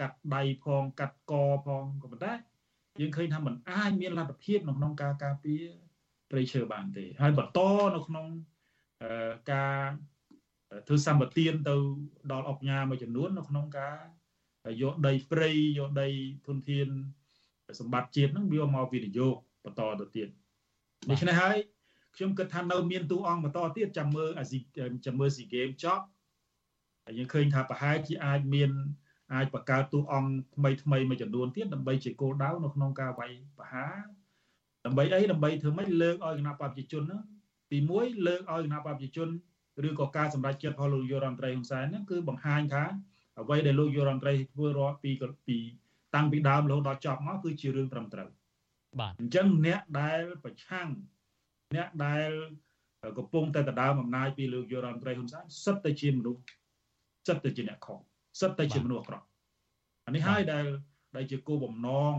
កាត់ដៃផងកាត់កផងក៏ប៉ុន្តែយើងឃើញថាมันអាចមានលទ្ធភាពនៅក្នុងការការពារព្រៃឈើបានទេ ហើយបន្តនៅក្នុងការធ្វើសម្បទានទៅដល់អុកញ៉ាមួយចំនួននៅក្នុងការយកដីព្រៃយកដីធនធានសម្បត្តិជាតិហ្នឹងវាមកវិនិយោគបន្តទៅទៀតដូច្នេះហើយ ខ្ញុំគិតថានៅមានទូអង្គបន្តទៀតចាំមើលអាស៊ីចាំមើលស៊ីហ្គេមចប់ហើយយើងឃើញថាប្រហែលជាអាចមានអាចបង្កើតទូអង្គថ្មីថ្មីមួយចំនួនទៀតដើម្បីជាគោលដៅនៅក្នុងការវាយប្រហារដើម្បីអីដើម្បីធ្វើម៉េចលើកឲ្យគណៈបព្វជិជនហ្នឹងទី1លើកឲ្យគណៈបព្វជិជនឬក៏ការសម្រេចចិត្តរបស់លោកយុរដ្ឋមន្ត្រីហ៊ុនសែនហ្នឹងគឺបង្ហាញថាអ្វីដែលលោកយុរដ្ឋមន្ត្រីធ្វើរាល់ពីពីតាំងពីដើមរហូតដល់ចប់មកគឺជារឿងត្រឹមត្រូវបាទអញ្ចឹងអ្នកដែលប្រឆាំង អ្នកដែលកំពុងតែដណ្ដើមអំណាចពីលោកយុរដ្ឋមន្ត្រីហ៊ុនសែនសិតតែជាមនុស្សសិតតែជាអ្នកខុសសិតតែជាមនុស្សអាក្រក់អានេះហើយដែលដែលជាគោលបំណង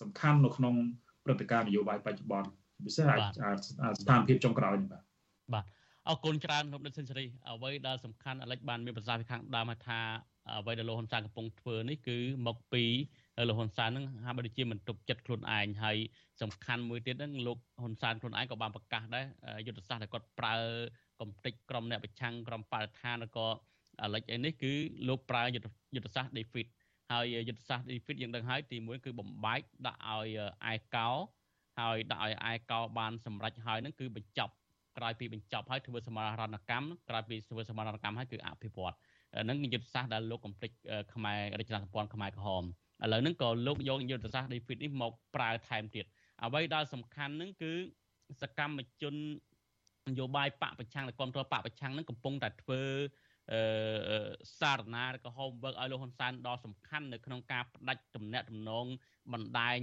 សំខាន់នៅក្នុងព្រឹត្តិការណ៍នយោបាយបច្ចុប្បន្នពិសេសស្ថានភាពចុងក្រោយនេះបាទបាទអរគុណច្រើនលោកដិតសេនស៊ូរីអ្វីដែលសំខាន់អាលិចបានមានប្រសាសន៍ពីខាងដើមថាអ្វីដែលលោកហ៊ុនសែនកំពុងធ្វើនេះគឺមកពី លោកហ៊ុនសែននឹងហាក់បីដូចជាមិនទប់ចិត្តខ្លួនឯងហើយសំខាន់មួយទៀតហ្នឹងលោកហ៊ុនសែនខ្លួនឯងក៏បានប្រកាសដែរយុទ្ធសាស្ត្រដែលគាត់ប្រើកំតិចក្រុមអ្នកប្រឆាំងក្រុមបរិស្ថានក៏អាលិចអីនេះគឺលោកប្រើយុទ្ធសាស្ត្រ defeat ហើយយុទ្ធសាស្ត្រ defeat យើងដឹងហើយទី1គឺបំបែកដាក់ឲ្យអាយកោហើយដាក់ឲ្យអាយកោបានសម្រេចហើយនឹងគឺបញ្ចប់ក្រោយពីបញ្ចប់ហើយធ្វើសមរណកម្មក្រោយពីធ្វើសមរណកម្មហើយគឺអភិវឌ្ឍហ្នឹងយុទ្ធសាស្ត្រដែលលោកកំភ្លេចខ្មែររចនាសម្ព័ន្ធខ្មែរក្រហម ឥឡូវហ្នឹងក៏លោកយកយុទ្ធសាស្ត្រ defeat នេះមកប្រើថែមទៀតអ្វីដែលសំខាន់ហ្នឹងគឺសកម្មជននយោបាយបកប្រឆាំងដែលគ្រប់គ្រងបកប្រឆាំងហ្នឹងកំពុងតែធ្វើអឺសារណាឬក៏ homework ឲ្យលោកហ៊ុនសែនដ៏សំខាន់នៅក្នុងការផ្ដាច់ទំនាក់ទំនងបណ្ដាញ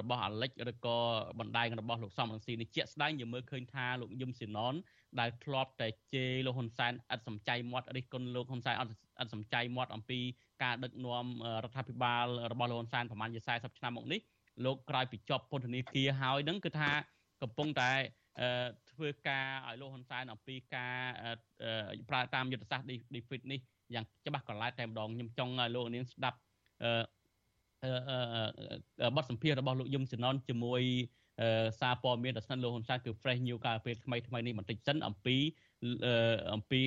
របស់អាលិចឬក៏បណ្ដាញរបស់លោកសំរងស៊ីនេះជាក់ស្ដែងយើងមើលឃើញថាលោកយឹមស៊ីណនដែលធ្លាប់តែជេរលោកហ៊ុនសែនឥតសំចៃមាត់រិះគន់លោកហ៊ុនសែនអត់ឥតសំចៃមាត់អំពីការដឹកនាំរដ្ឋាភិបាលរបស់លោកហ៊ុនសែនប្រហែលជា40ឆ្នាំមកនេះលោកក្រោយពីជាប់ពន្ធនាគារហើយនឹងគឺថាកំពុងតែធ្វើការឲ្យលោកហ៊ុនសែនអំពីការប្រើតាមយុទ្ធសាស្ត្រ defeat នេះយ៉ាងច្បាស់កន្លែតតែម្ដងខ្ញុំចង់ឲ្យលោកនាងស្ដាប់ បទសម្ភាសន៍របស់លោកយឹមសណនជាមួយសារព័ត៌មានដ៏ស្និទ្ធលោកហ៊ុនសែនគឺ fresh new កាលពេលថ្មីថ្មីនេះបន្តិចសិនអំពីអំពី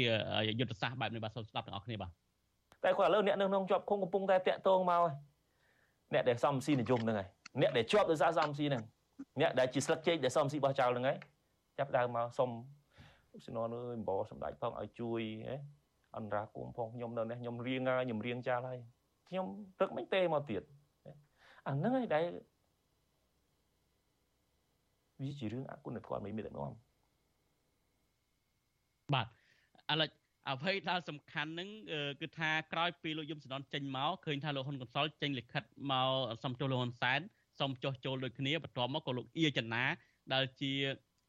យុទ្ធសាស្ត្របែបនេះបាទសូមស្ដាប់ទាំងអស់គ្នាបាទតែគាត់ឥឡូវអ្នកនៅក្នុងជាប់ឃុំកំពុងតែតាក់ទងមកអ្នកដែលសំស៊ីនិយមហ្នឹងហើយអ្នកដែលជាប់ដោយសារសំស៊ីហ្នឹងអ្នកដែលជាស្លឹកចេកដែលសំស៊ីបោះចោលហ្នឹងហើយចាប់ដើមមកសុំសននអើយអំបោសម្ដេចផងឲ្យជួយអន្តរាគមផងខ្ញុំនៅនេះខ្ញុំរៀងខ្ញុំរៀងចាស់ហើយខ្ញុំព្រឹកមិនទេមកទៀត អាហ្នឹងឯងដែលវាជារឿងអគុណធម៌មិនមានតែនាំបាទឥឡូវអ្វីដែលសំខាន់ហ្នឹងគឺថាក្រោយពីលោកយមសននចេញមកឃើញថាលោកហ៊ុនកុនសលចេញលិខិតមកសុំចុះលោកហ៊ុនសែនសុំចុះចូលដូចគ្នាបន្ទាប់មកក៏លោកអៀចនាដែលជា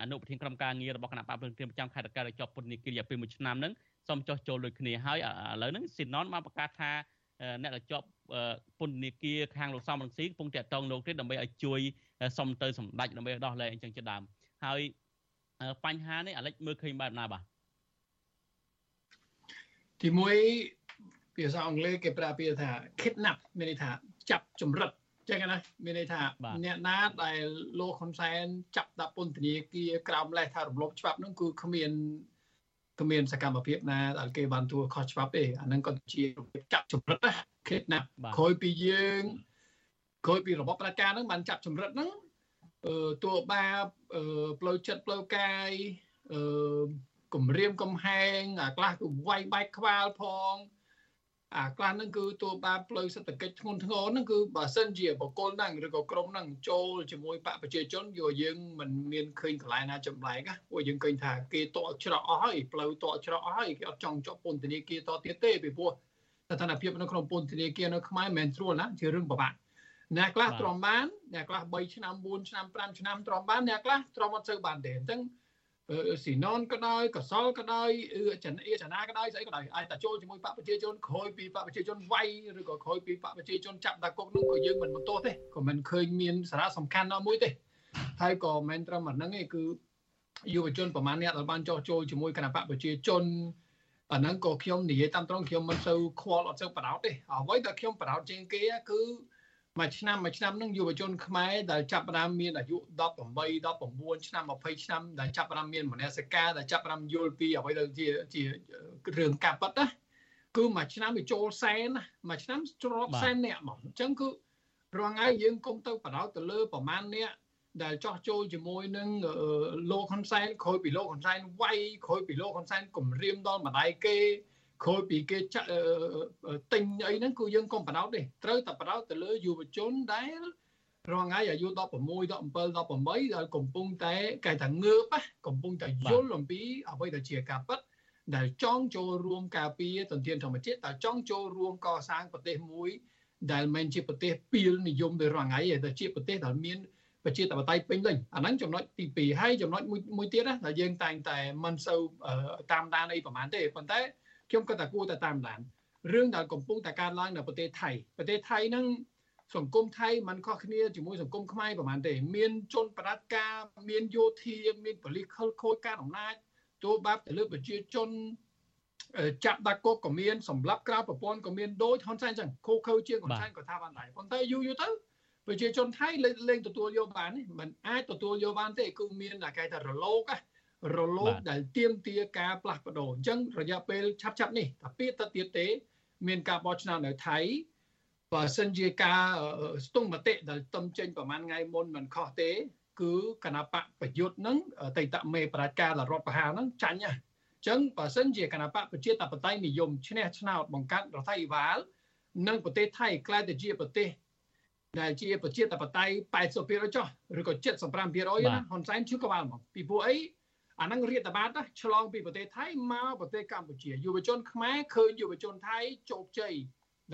អនុប្រធានក្រុមការងាររបស់គណៈបព្វព្រឹងប្រចាំខេត្តតកែដែលជាប់ពន្ធនាគាររយៈពេល1ឆ្នាំហ្នឹងសូមចោះចូលដូចគ្នាហើយឥឡូវហ្នឹងស៊ីណនបានប្រកាសថាអ្នកដែលជាប់ ពន្ធនាគារខាងលោកសំរងស៊ីកំពុងតាក់ទងលោកទេដើម្បីឲ្យជួយសុំទៅសម្ដេចដើម្បីដោះលែងអញ្ចឹងជាដើមហើយបញ្ហានេះអាលិចមើលឃើញបែបណាបាទទី1ភាសាអង់គ្លេសគេប្រើពាក្យថា kidnap មានន័យថាចាប់ចម្រិតចឹងណាមានន័យថាអ្នកណាដែលលោកហ៊ុនសែនចាប់ដាក់ពន្ធនាគារក្រោមលេសថារំលោភច្បាប់នោះគឺគ្មានគ្មានសកម្មភាពណាដែលគេបានទួខុសច្បាប់ទេអាហ្នឹងក៏ជារបៀបចាប់ចម្រិតណា ខេតណាក្រោយពីយើងក្រោយពីរបបប្រជាការហ្នឹងបានចាប់ចម្រិតហ្នឹងអឺតួបាបអឺផ្លូវចិត្តផ្លូវកាយអឺគម្រាមកំហែងអាខ្លះគឺវាយបែកក្បាលផងអាខ្លះហ្នឹងគឺតួបានផ្លូវសេដ្ឋកិច្ចធ្ងន់ធ្ងរហ្នឹងគឺបើសិនជាបកគលហ្នឹងឬក៏ក្រុមហ្នឹងចូលជាមួយបកប្រជាជនយកយើងមិនមានឃើញកន្លែងណាចម្លែកណាពួកយើងឃើញថាគេតក់ច្រកអស់ហើយផ្លូវតក់ច្រកអស់ហើយគេអត់ចង់ជាប់ពន្ធនាគារតទៀតទេពីព្រោះ ស្ថានភាពនៅក្នុងពន្ធនាគារនៅខ្មែរមិនមែនស្រួលណាជារឿងពិបាកអ្នកខ្លះទ្រាំបានអ្នកខ្លះ3ឆ្នាំ4ឆ្នាំ5ឆ្នាំទ្រាំបានអ្នកខ្លះទ្រាំអត់សូវបានទេអញ្ចឹងស៊ីណនក៏ដោយកសលក៏ដោយចនាចនាក៏ដោយស្អីក៏ដោយអាចតែចូលជាមួយបកប្រជាជនក្រោយពីបកប្រជាជនវាយឬក៏ក្រោយពីបកប្រជាជនចាប់ដាក់គុកនោះក៏យើងមិនបន្ទោសទេក៏មិនឃើញមានសារៈសំខាន់ណាមួយទេហើយក៏មិនត្រឹមអាហ្នឹងទេគឺយុវជនប្រហែលអ្នកដែលបានចោះចូលជាមួយគណៈបកប្រជាជន អាហ្នឹងក៏ខ្ញុំនិយាយតាមត្រង់ខ្ញុំមិនសូវខ្វល់អត់សូវបដោតទេអ្វីដែលខ្ញុំបដោតជាងគេគឺមួយឆ្នាំមួយឆ្នាំនឹងយុវជនខ្មែរដែលចាប់ផ្ដើមមានអាយុ18 19ឆ្នាំ20ឆ្នាំដែលចាប់ផ្ដើមមានមនសិការដែលចាប់ផ្ដើមយល់ពីអ្វីដែលជាជារឿងកាប់ប៉ិតណាគឺមួយឆ្នាំវាចូលសែនណាមួយឆ្នាំជ្រាប់សែនអ្នកហ្មងអញ្ចឹងគឺរងថ្ងៃយើងគុំទៅបដោតទៅលើប្រមាណអ្នក ដែលចោះចូលជាមួយនឹងលោកហ៊ុនសែនក្រោយពីលោកហ៊ុនសែនវាយក្រោយពីលោកហ៊ុនសែនគំរាមដល់ម្ដាយគេក្រោយពីគេចាក់ទិញអីហ្នឹងគឺយើងកុំបដោតទេត្រូវតែបដោតទៅលើយុវជនដែលរងថ្ងៃអាយុ16 17 18ដែលកំពុងតែកែថាងើបកំពុងតែយល់អំពីអ្វីដែលជាការពិតដែលចង់ចូលរួមការពារទន្ទានធម្មជាតិដែលចង់ចូលរួមកសាងប្រទេសមួយដែលមិនជាប្រទេសពីលនិយមដោយរងថ្ងៃទេតែជាប្រទេសដែលមាន ប្រជាធិបតេយ្យពេញលេញអាហ្នឹងចំណុចទី2ហើយចំណុចមួយមួយទៀតណាដែលយើងតែងតែមិនសូវតាមដានអីប្រហែលទេប៉ុន្តែខ្ញុំក៏តែគួរតែតាមដានរឿងដែលកំពុងតែកើតឡើងនៅប្រទេសថៃប្រទេសថៃហ្នឹងសង្គមថៃมันខុសគ្នាជាមួយសង្គមខ្មែរប្រហែលទេ មានជនបដិការមានយោធាមានប៉ូលីសខលខូចការអំណាចទូបាប់ទៅលើប្រជាជនចាប់ដាក់គុកក៏មានសម្រាប់ក្រៅប្រព័ន្ធក៏មានដូចហ៊ុនសែនចឹងខូខើជាងហ៊ុនសែនក៏ថាបានដែរប៉ុន្តែយូរយូរទៅ ប្រជាជនថៃលែងទទួលយកបានមិនអាចទទួលយកបានទេគឺមានតែគេថារលោករលោកដែលទៀមទាការផ្លាស់ប្ដូរអញ្ចឹងរយៈពេលឆាប់ឆាប់នេះតែពីទៅទៀតទេ មានការបោះឆ្នោតនៅថៃបើសិនជាការស្ទង់មតិដែលទំចេញប្រហែលថ្ងៃមុនមិនខុសទេ គឺគណៈបកប្រយុទ្ធនឹងតេតមេប្រជាការរដ្ឋបហានឹងចាញ់ហ៎ចឹងបើសិនជាគណៈបកប្រជាតបតៃនិយមឈ្នះឆ្នោតបង្កើតរដ្ឋាភិបាល និងប្រទេសថៃក្លាយទៅជាប្រទេស ដែលជាប្រជាធិបតេយ្យ80%ចុះឬក៏75%ណាហ៊ុនសែនឈឺក្បាលមកពីព្រោះអីអាហ្នឹងរាតត្បាតណាឆ្លងពីប្រទេសថៃមកប្រទេសកម្ពុជាយុវជនខ្មែរឃើញយុវជនថៃជោគជ័យ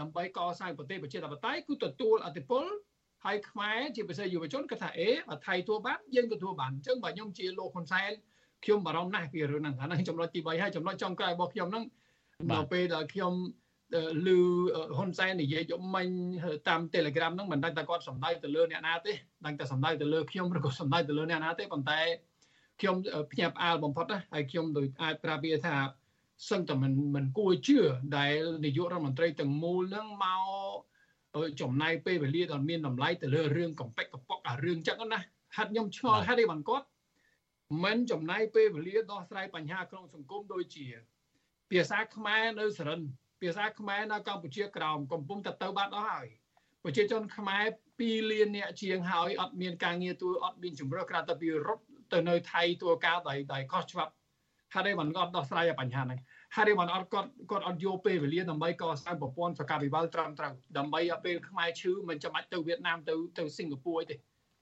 ដើម្បីកសាងប្រទេសប្រជាធិបតេយ្យគឺទទួលអធិបុលហើយខ្មែរជាពិសេសយុវជនគាត់ថាអេបើថៃទទួលបានយើងក៏ទទួលបានអញ្ចឹងបើខ្ញុំជាលោកហ៊ុនសែនខ្ញុំបារម្ភណាស់ពីរឿងហ្នឹងអាហ្នឹងចំណុចទី3ហើយចំណុចចុងក្រោយរបស់ខ្ញុំហ្នឹងនៅពេលដែលខ្ញុំ ឮហ៊ុនសែននិយាយយកមិញតាម Telegram ហ្នឹងមិនដឹងថាគាត់សម្ដៅទៅលើអ្នកណាទេដឹងតែសម្ដៅទៅលើខ្ញុំឬក៏សម្ដៅទៅលើអ្នកណាទេប៉ុន្តែខ្ញុំភ្ញាក់ផ្អើលបំផុតណាហើយខ្ញុំដូចអាចប្រាប់វាថាសឹងតែមិនមិនគួរជឿដែលនាយករដ្ឋមន្ត្រីទាំងមូលនឹងមកចំណាយពេលវេលាដល់មានតម្លៃទៅលើរឿងកំពេចកប៉ុកអារឿងចឹងណាហាត់ខ្ញុំឆ្ងល់ហេតុអីបានគាត់មិនចំណាយពេលវេលាដោះស្រាយបញ្ហាក្នុងសង្គមដូចជា ភាសាខ្មែរនៅសរិន ភាសាខ្មែរនៅកម្ពុជាក្រោមកំពុងតែទៅបាត់អស់ហើយប្រជាជនខ្មែរ2លានអ្នកជាងហើយអត់មានការងារទួអត់មានជំរឿក្រៅតែពីរត់ទៅនៅថៃទួការដោយដោយខុសច្បាប់ហើយមិនគាត់ដោះស្រាយបញ្ហាហ្នឹងហើយមិនអត់គាត់គាត់អត់យកពេលវេលាដើម្បីកសាងប្រព័ន្ធសុខាភិបាលត្រឹមត្រូវដើម្បីឲ្យពេលខ្មែរឈឺមិនចាំបាច់ទៅវៀតណាមទៅទៅសិង្ហបុរីទេ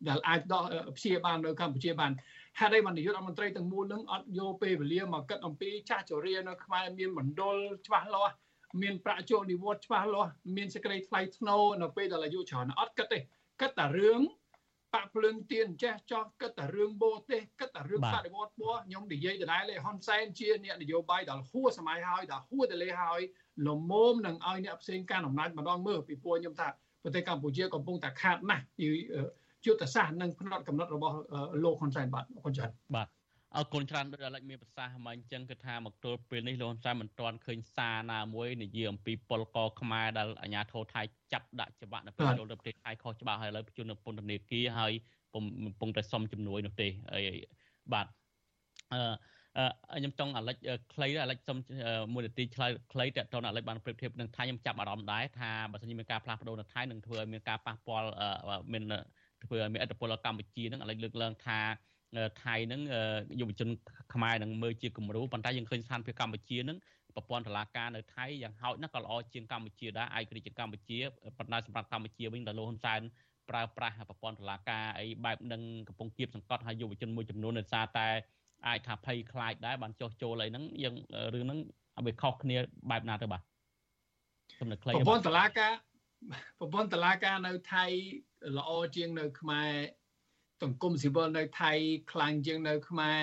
ដែលអាចដោះព្យាបាលនៅកម្ពុជាបានហេតុអីបាននាយករដ្ឋមន្ត្រីទាំងមូលនឹងអត់យកពេលវេលាមកគិតអំពីចាស់ជរានៅខ្មែរមានមណ្ឌលច្បាស់លាស់ មានប្រាក់ចូលនិវត្តន៍ច្បាស់លាស់មានសេចក្តីថ្លៃថ្នូរនៅពេលដែលអាយុច្រើនអត់គិតទេគិតតែរឿងបាក់ភ្លើងទៀនចេះចោះគិតតែរឿងបូទេសគិតតែរឿងបដិវត្តពណ៌ខ្ញុំនិយាយដដែលឯហ៊ុនសែនជាអ្នកនយោបាយដែលហួសសម័យហើយដែលហួសទៅលេហើយលមមនឹងឲ្យអ្នកផ្សេងការអំណាចម្ដងមើលពីពួកខ្ញុំថាប្រទេសកម្ពុជាកំពុងតែខាតណាស់ពីយុទ្ធសាស្ត្រនិងផ្នែកកំណត់របស់លោកហ៊ុនសែនបាទអរគុណច្រើនបាទ អរគុណច្រើនដោយអាឡិចមានប្រសាសន៍មកអញ្ចឹងគឺថាមកទល់ពេលនេះលោកហ៊ុនសែនមិនទាន់ឃើញសារណាមួយនិយាយអំពីពលកខ្មែរដែលអាញាធរថៃចាប់ដាក់ច្បាប់នៅពេលចូលទៅប្រទេសថៃខុសច្បាប់ហើយឥឡូវបញ្ជូននៅពន្ធនាគារហើយកំពុងតែសុំជំនួយនោះទេហើយបាទអឺខ្ញុំចង់អាលិចខ្លីអាលិចសុំមួយនាទីឆ្លើយខ្លីតើតើអាលិចបានប្រៀបធៀបនឹងថៃខ្ញុំចាប់អារម្មណ៍ដែរថាបើសិនជាមានការផ្លាស់ប្ដូរនៅថៃនឹងធ្វើឲ្យមានការប៉ះពាល់មានធ្វើឲ្យមានឥទ្ធិពលដល់កម្ពុជានឹងអាលិចលើកឡើងថា ថៃនឹងយុវជនខ្មែរនឹងមើលជាគំរូប៉ុន្តែយើងឃើញស្ថានភាពកម្ពុជានឹងប្រព័ន្ធតុលាការនៅថៃយ៉ាងហោចណាស់ក៏ល្អជាងកម្ពុជាដែរឯករាជ្យជាងកម្ពុជាប៉ុន្តែសម្រាប់កម្ពុជាវិញតលោកហ៊ុនសែនប្រើប្រាស់ប្រព័ន្ធតុលាការអីបែបនឹងកំពុងគៀបសង្កត់ឲ្យយុវជនមួយចំនួនដោយសារតែអាចថាភ័យខ្លាចដែរបានចោះចូលអីហ្នឹងយើងរឿងហ្នឹងវាខុសគ្នាបែបណាទៅបាទសំណើខ្លីប្រព័ន្ធតុលាការប្រព័ន្ធតុលាការនៅថៃល្អជាងនៅខ្មែរ សង្គមស៊ីវិលនៅថៃខ្លាំងជាងនៅខ្មែរ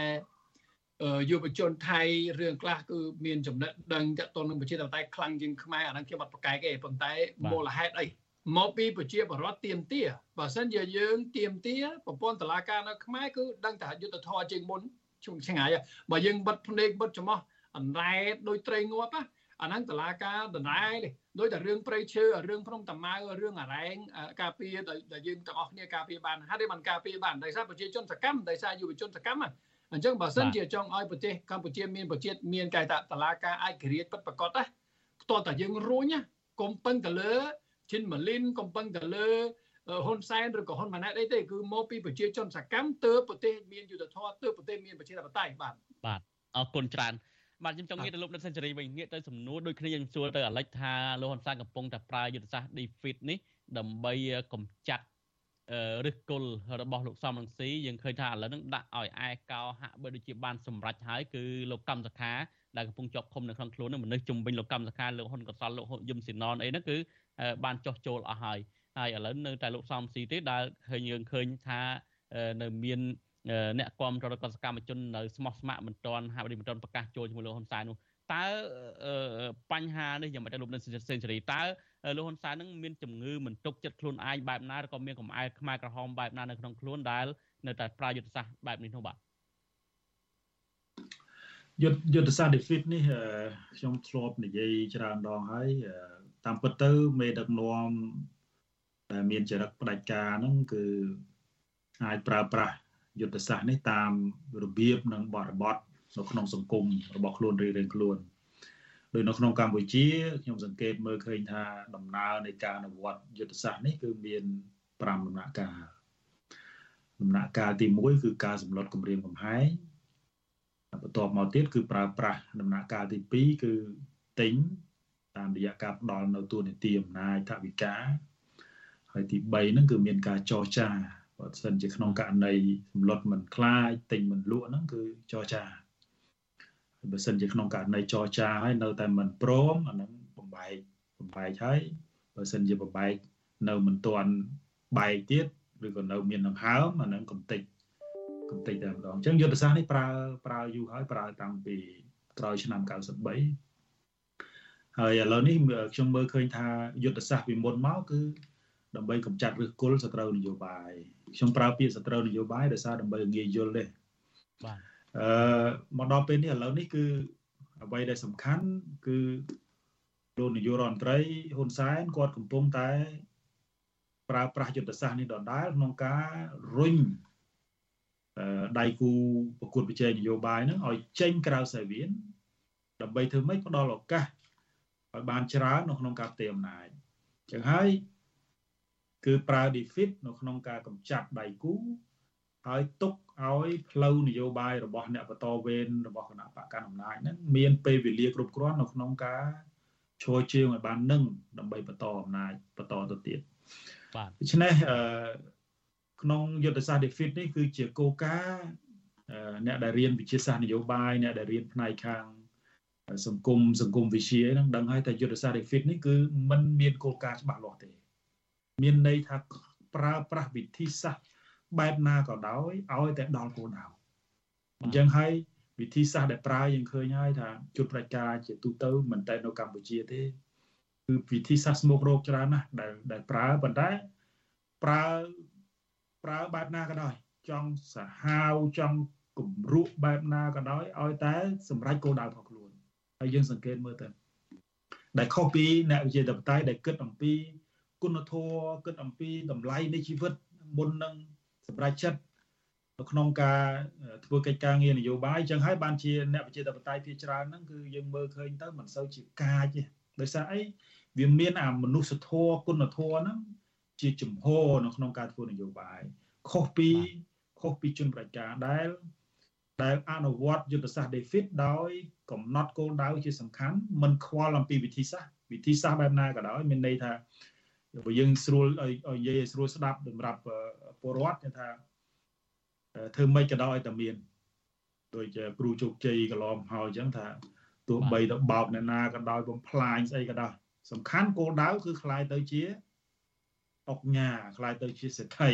យុវជនថៃរឿងខ្លះគឺមានចំណិតដឹងតទៅនឹងប្រជាធិបតេយ្យខ្លាំងជាងខ្មែរអាហ្នឹងខ្ញុំអត់ប្រកែកទេប៉ុន្តែមូលហេតុអីមកពីប្រជាបរដ្ឋទៀមទាបើសិនជាយើងទៀមទាប្រព័ន្ធតឡាការនៅខ្មែរគឺដឹងតែយុទ្ធធរជាងមុនជុំឆ្ងាយបើយើងបិទភ្នែកបិទច្រមុះអណ្ដែតដោយត្រីងាប់ អាហ្នឹងតឡាការដណែនេះដោយតែរឿងព្រៃឈើរឿងភ្នំតាម៉ៅរឿងអរ៉ែងការពារដែលយើងទាំងអស់គ្នាការពារបានហេតុអីបានការពារបានដោយសារប្រជាជនសកម្មដោយសារយុវជនសកម្មអញ្ចឹងបើសិនជាចង់ឲ្យប្រទេសកម្ពុជាមានប្រជាមានកែតតឡាការឯករាជ្យពិតប្រាកដណាផ្ទាល់តែយើងរួញណាកុំពឹងទៅលើឈិនម៉ាលីន កុំពឹងទៅលើហ៊ុនសែនឬក៏ហ៊ុនម៉ាណែតអីទេគឺមកពីប្រជាជនសកម្មទើបប្រទេសមានយុទ្ធធម៌ទើបប្រទេសមានប្រជាធិបតេយ្យបាទបាទអរគុណច្រើន បាទខ្ញុំចង់ងាកទៅលោកដិតសេនស៊ូរីវិញងាកទៅសំណួរដូចគ្នាយើងសួរទៅអាលិចថាលោកហ៊ុនសែនកំពុងតែប្រើយុទ្ធសាស្ត្រ defeat នេះដើម្បីកម្ចាត់ឫសគល់របស់លោកសំរងស៊ីយើងឃើញថាឥឡូវហ្នឹងដាក់ឲ្យឯកោហាក់បីដូចជាបានសម្រេចហើយគឺលោកកម្មសខាដែលកំពុងជាប់ឃុំនៅក្នុងខ្លួននឹងមនុស្សជំវិញលោកកម្មសខាលោកហ៊ុនកសលលោកយឹមស៊ីណនអីហ្នឹងគឺបានចោះចូលអស់ហើយហើយឥឡូវនៅតែលោកសំស៊ីទេដែលឃើញយើងឃើញថានៅមាន អ្នកគាំទ្ររដ្ឋសកម្មជននៅស្មោះស្ម័គ្រមិនទាន់ហាក់បីមិនទាន់ប្រកាសចូលជាមួយលោកហ៊ុនសែននោះតើបញ្ហានេះយ៉ាងម៉េចដែរលោកនៅសេនស៊ូរីតើលោកហ៊ុនសែននឹងមានជំងឺមិនទុកចិត្តខ្លួនឯងបែបណាឬក៏មានកំអែលខ្មែរក្រហមបែបណានៅក្នុងខ្លួនដែលនៅតែប្រើយុទ្ធសាស្ត្របែបនេះនោះបាទយុទ្ធយុទ្ធសាស្ត្រ defeat នេះខ្ញុំធ្លាប់និយាយច្រើនដងហើយតាមពិតទៅមេដឹកនាំដែលមានចរិតផ្ដាច់ការហ្នឹងគឺអាចប្រើប្រាស់ យុទ្ធសាស្ត្រនេះតាមរបៀបនិងបរិបទនៅក្នុងសង្គមរបស់ខ្លួនរៀងៗខ្លួនដោយនៅក្នុងកម្ពុជាខ្ញុំសង្កេតមើលឃើញថាដំណើរនៃការអនុវត្តយុទ្ធសាស្ត្រនេះគឺមាន5ដំណាក់កាលដំណាក់កាលទី1គឺការសម្លុតគម្រាមកំហែងបន្ទាប់មកទៀតគឺប្រើប្រាស់ដំណាក់កាលទី2គឺទិញតាមរយៈការផ្ដល់នៅទូនីតិអំណាចថវិកាហើយទី3ហ្នឹងគឺមានការចរចា បើសិនជាក្នុងករណីសម្លុតមិនខ្លាចទិញមិនលក់ហ្នឹងគឺចរចាបើសិនជាក្នុងករណីចរចាហើយនៅតែមិនព្រមអាហ្នឹងបំបែកបំបែកហើយបើសិនជាបំបែកនៅមិនទាន់បែកទៀតឬក៏នៅមានដង្ហើមអាហ្នឹងកំតិចកំតិចតែម្ដងអញ្ចឹងយុទ្ធសាស្ត្រនេះប្រើប្រើយូរហើយប្រើតាំងពីក្រោយឆ្នាំ93ហើយឥឡូវនេះខ្ញុំមើលឃើញថាយុទ្ធសាស្ត្រពីមុនមកគឺ ដើម្បីកម្ចាត់ឫសគល់សត្រូវនយោបាយខ្ញុំប្រើពាក្យសត្រូវនយោបាយដោយសារដើម្បីងាយយល់ទេបាទអឺមកដល់ពេលនេះឥឡូវនេះគឺអ្វីដែលសំខាន់គឺលោកនាយករដ្ឋមន្ត្រីហ៊ុនសែនគាត់កំពុងតែ ប្រើប្រាស់យុទ្ធសាស្ត្រនេះដដែលក្នុងការរុញដៃគូប្រកួតប្រជែងនយោបាយហ្នឹងឲ្យចេញក្រៅសាវៀនដើម្បីធ្វើម៉េចផ្ដល់ឱកាសឲ្យបានច្រើននៅក្នុងការផ្ទេរអំណាចអញ្ចឹងហើយ គឺប្រើ defeat នៅក្នុងការកម្ចាត់ដៃគូហើយទុកឲ្យផ្លូវនយោបាយរបស់អ្នកបន្តវេនរបស់គណៈបកកណ្ដាលអំណាចហ្នឹងមានពេលវេលាគ្រប់គ្រាន់នៅក្នុងការឈរជើងឲ្យបាននឹងដើម្បីបន្តអំណាចបន្តទៅទៀតបាទដូច្នេះអឺក្នុងយុទ្ធសាស្ត្រ defeat នេះគឺជាគោលការណ៍អ្នកដែលរៀនវិទ្យាសាស្ត្រនយោបាយអ្នកដែលរៀនផ្នែកខាងសង្គមសង្គមវិទ្យាហ្នឹងដឹងហើយតែយុទ្ធសាស្ត្រ defeat នេះគឺมันមានគោលការណ៍ច្បាស់លាស់ទេ មានន័យថាប្រើប្រាស់វិធីសាស្ត្របែបណាក៏ដោយឲ្យតែដល់គោលដៅអញ្ចឹងហើយវិធីសាស្ត្រដែលប្រើយើងឃើញហើយថាជួនប្រជាការជាទូទៅមិនតែនៅកម្ពុជាទេគឺវិធីសាស្ត្រស្មុករោគច្រើនណាស់ដែលដែលប្រើប៉ុន្តែប្រើប្រើបែបណាក៏ដោយចង់សាហាវចង់គំរក់បែបណាក៏ដោយឲ្យតែសម្រេចគោលដៅរបស់ខ្លួនហើយយើងសង្កេតមើលទៅដែលខុសពីអ្នកវិទ្យាធិបតេយ្យដែលគិតអំពី គុណធម៌គិតអំពីតម្លៃនៃជីវិតមុននឹងសម្រាប់ចិត្តនៅក្នុងការធ្វើកិច្ចការងារនយោបាយចឹងហើយបានជាអ្នកវិទ្យាធិបតេយ្យភាគច្រើនហ្នឹងគឺយើងមើលឃើញទៅមិនសូវជាកាចទេដោយសារអីវាមានអាមនុស្សធម៌គុណធម៌ហ្នឹងជាចំហនៅក្នុងការធ្វើនយោបាយខុសពីខុសពីជនប្រជាការដែលដែលអនុវត្តយុទ្ធសាស្ត្រ David ដោយកំណត់គោលដៅជាសំខាន់មិនខ្វល់អំពីវិធីសាស្ត្រវិធីសាស្ត្របែបណាក៏ដោយមានន័យថា បើយើងស្រួលឲ្យនិយាយឲ្យស្រួលស្ដាប់សម្រាប់ពលរដ្ឋគេថាធ្វើម៉េចក៏ដោយតែមានដូចគ្រូជោគជ័យកន្លងហើយអញ្ចឹងថាទោះបីទៅបោកអ្នកណាក៏ដោយបំផ្លាញស្អីក៏ដោយសំខាន់គោលដៅគឺคล้ายទៅជាអុកញ៉ាคล้ายទៅជាសេដ្ឋី